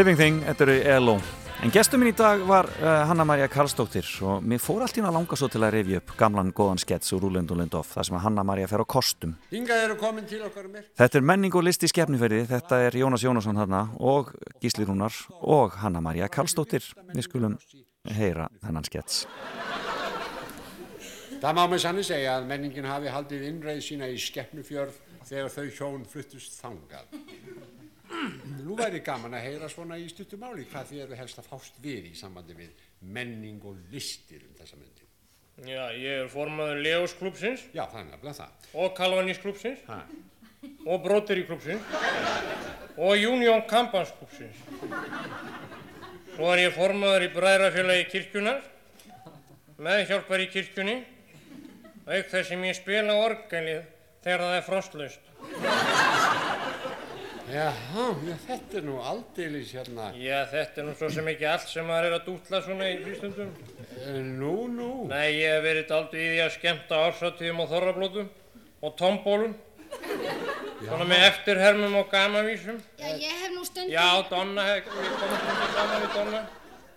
Living Thing, þetta eru ELO. En gestur minn í dag var uh, Hanna-Maria Karlsdóttir og mér fór allt í hún að langa svo til að rifja upp gamlan góðan skets úr Rúlend og Lindóf þar sem að Hanna-Maria fer á kostum. Mér. Þetta er menning og list í skefniferði, þetta er Jónas Jónasson þarna og Gísli Rúnar og Hanna-Maria Karlsdóttir. Við skulum heyra þennan skets. Það má með sannig segja að menningin hafi haldið innreið sína í Skeppnufjörð þegar þau hjón fluttust þangað. Nú væri gaman að heyra svona í stuttumáli hvað þið eru helst að fást við í sambandi við menning og listir um þessa myndi. Já, ég er formaður Leos klúpsins. Já, það er nefnilega það. Og Kalvanís klúpsins. Ha. Og Bróteri klúpsins. Og Union Campans klúpsins. Svo er ég formaður í Bræðrafélagi kirkjunar. Meðhjálpar í kirkjunni. Auk þess sem ég spila orgelið þegar það er frostlaust. Já, já, þetta er nú aldeilis hérna. Já, þetta er nú svo sem ekki allt sem maður er að dútla svona í frístundum. Nú, nú. Nei, ég hef verið aldrei í því að skemmta ársatíðum og þorrablótum og tombólum. Svona með eftirhermum og gamavísum. Já, ég hef nú stundum... Já, Donna, hef, við komum stundum saman við Donna.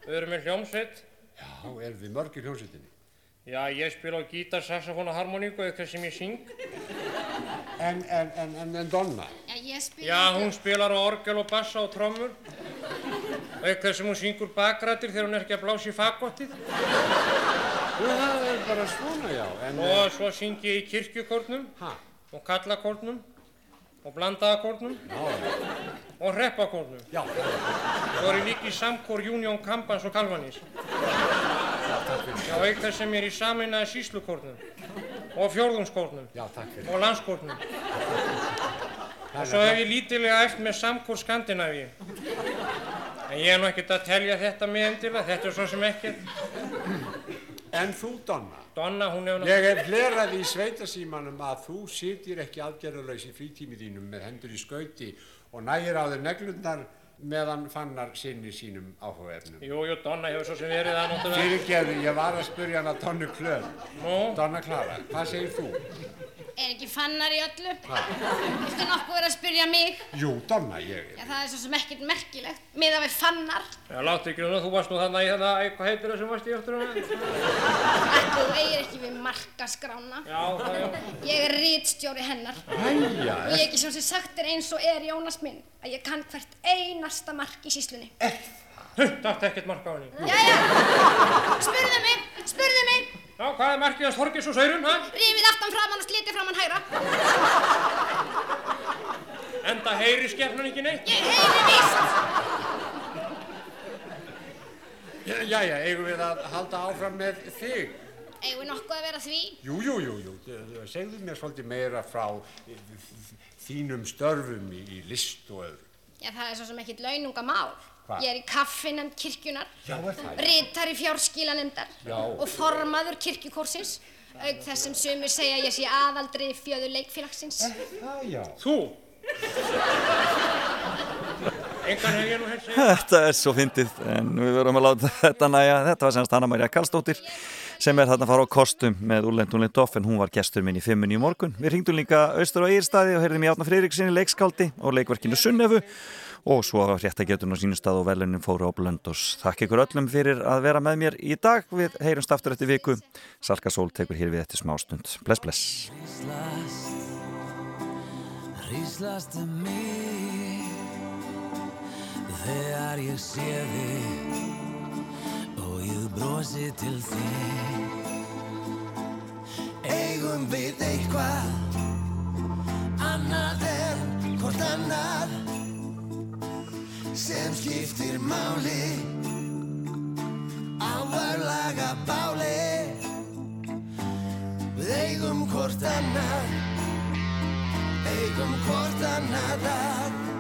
Við erum með hljómsveit. Já, erum við mörgir hljómsveitinni? Já, ég spila á gítar, saxofón og harmoníku eitthvað sem ég syng. En, en, en, en, en Donna? Já, ég spila... Já, hún spilar á orgel og bassa og trommur. Eitthvað sem hún syngur bakrættir þegar hún er ekki að blása í fagottið. Já, það er bara svona, já. En, Og svo syng ég í kirkjukornum Ha? og kallakórnum og blandaðakórnum og hreppakórnum. Já. Svo er ég líka í samkór Union Kampans og Kalvanís. Já, auk þess sem er í saminnaði síslukórnum og fjórðungskórnum Já, takk fyrir. og landskórnum. Og svo hef ég lítilega eftir með samkór Skandinavíu. En ég er nú ekkert að telja þetta með endilega, þetta er svo sem ekkert. En þú, Donna? Donna, hún hefur Ég hef hlerað í sveitasímanum að þú sitir ekki aðgerðarlaus í frítími þínum með hendur í skauti og nægir á þér neglundar meðan fannar sinni sínum áhugaefnum. Jú, jú, Donna hefur svo sem verið það náttúrulega. Fyrirgeðu, ég var að spurja hana Donnu Klöð. Nú? Donna Klara, hvað segir þú? Er ekki fannar í öllu? Hvað? Viltu nokkuð vera að spyrja mig? Jú, Donna, ég... Já, það er svo sem ekkert merkilegt. Miða við fannar. Já, láttu ekki það, þú varst nú þarna í þarna, æ, hvað heitir það sem varst í eftir hana? Ætli þú eigir ekki við markaskrána. Já, það já. Ég er rítstjóri hennar. Æja, Og ég ekki svo sem sagt er eins og er Jónas minn að ég kann hvert einasta mark í síslunni. Hutt, átti ekkert mark á henni. Jæja, spurðu mig, spurðu mig. Já, hvað er markið hans Þorgis og Saurun, ha? Rífið aftan framann og slitið framann hægra. Enda heyri skefnan ekki neitt. Ég heyri víst. Jæja, eigum við að halda áfram með þig? Eigum við nokkuð að vera að því? Jú, jú, jú, jú. Segðu mér svolítið meira frá þínum störfum í, í list og öðru. Já, það er svo sem ekkert laununga mál. Hvað? Ég er í kaffinemnd kirkjunar, Já, er það? ritari fjárskilanemndar Já. og formaður kirkjukórsins, auk þess sem sumir segja ég sé aðaldri fjöður leikfélagsins. Það, já. Þú? Engan hef ég nú heyrt segja. Þetta er svo fyndið en við verum að láta þetta næja. Þetta var semst Hanna-Maria Karlsdóttir sem er þarna að fara á kostum með Úlend Úlend Doff en hún var gestur minn í fimmunni í morgun. Við ringdum líka austur á Egirstaði og heyrðum í Átna Freiriksinni leikskáldi og leikverkinu Sunnefu og svo réttagetun á sínum stað og velunin fóru á Blöndós. Þakk ykkur öllum fyrir að vera með mér í dag. Við heyrumst aftur eftir viku. Salka Sól tekur hér við eftir smástund. Bless, bless. Hríslast um mig Þegar ég sé þig Og ég brosi til þig Eigum við eitthvað Annað en hvort annað Sem skiptir máli. Á örlaga báli. Við eigum hvort annað. Eigum hvort annað að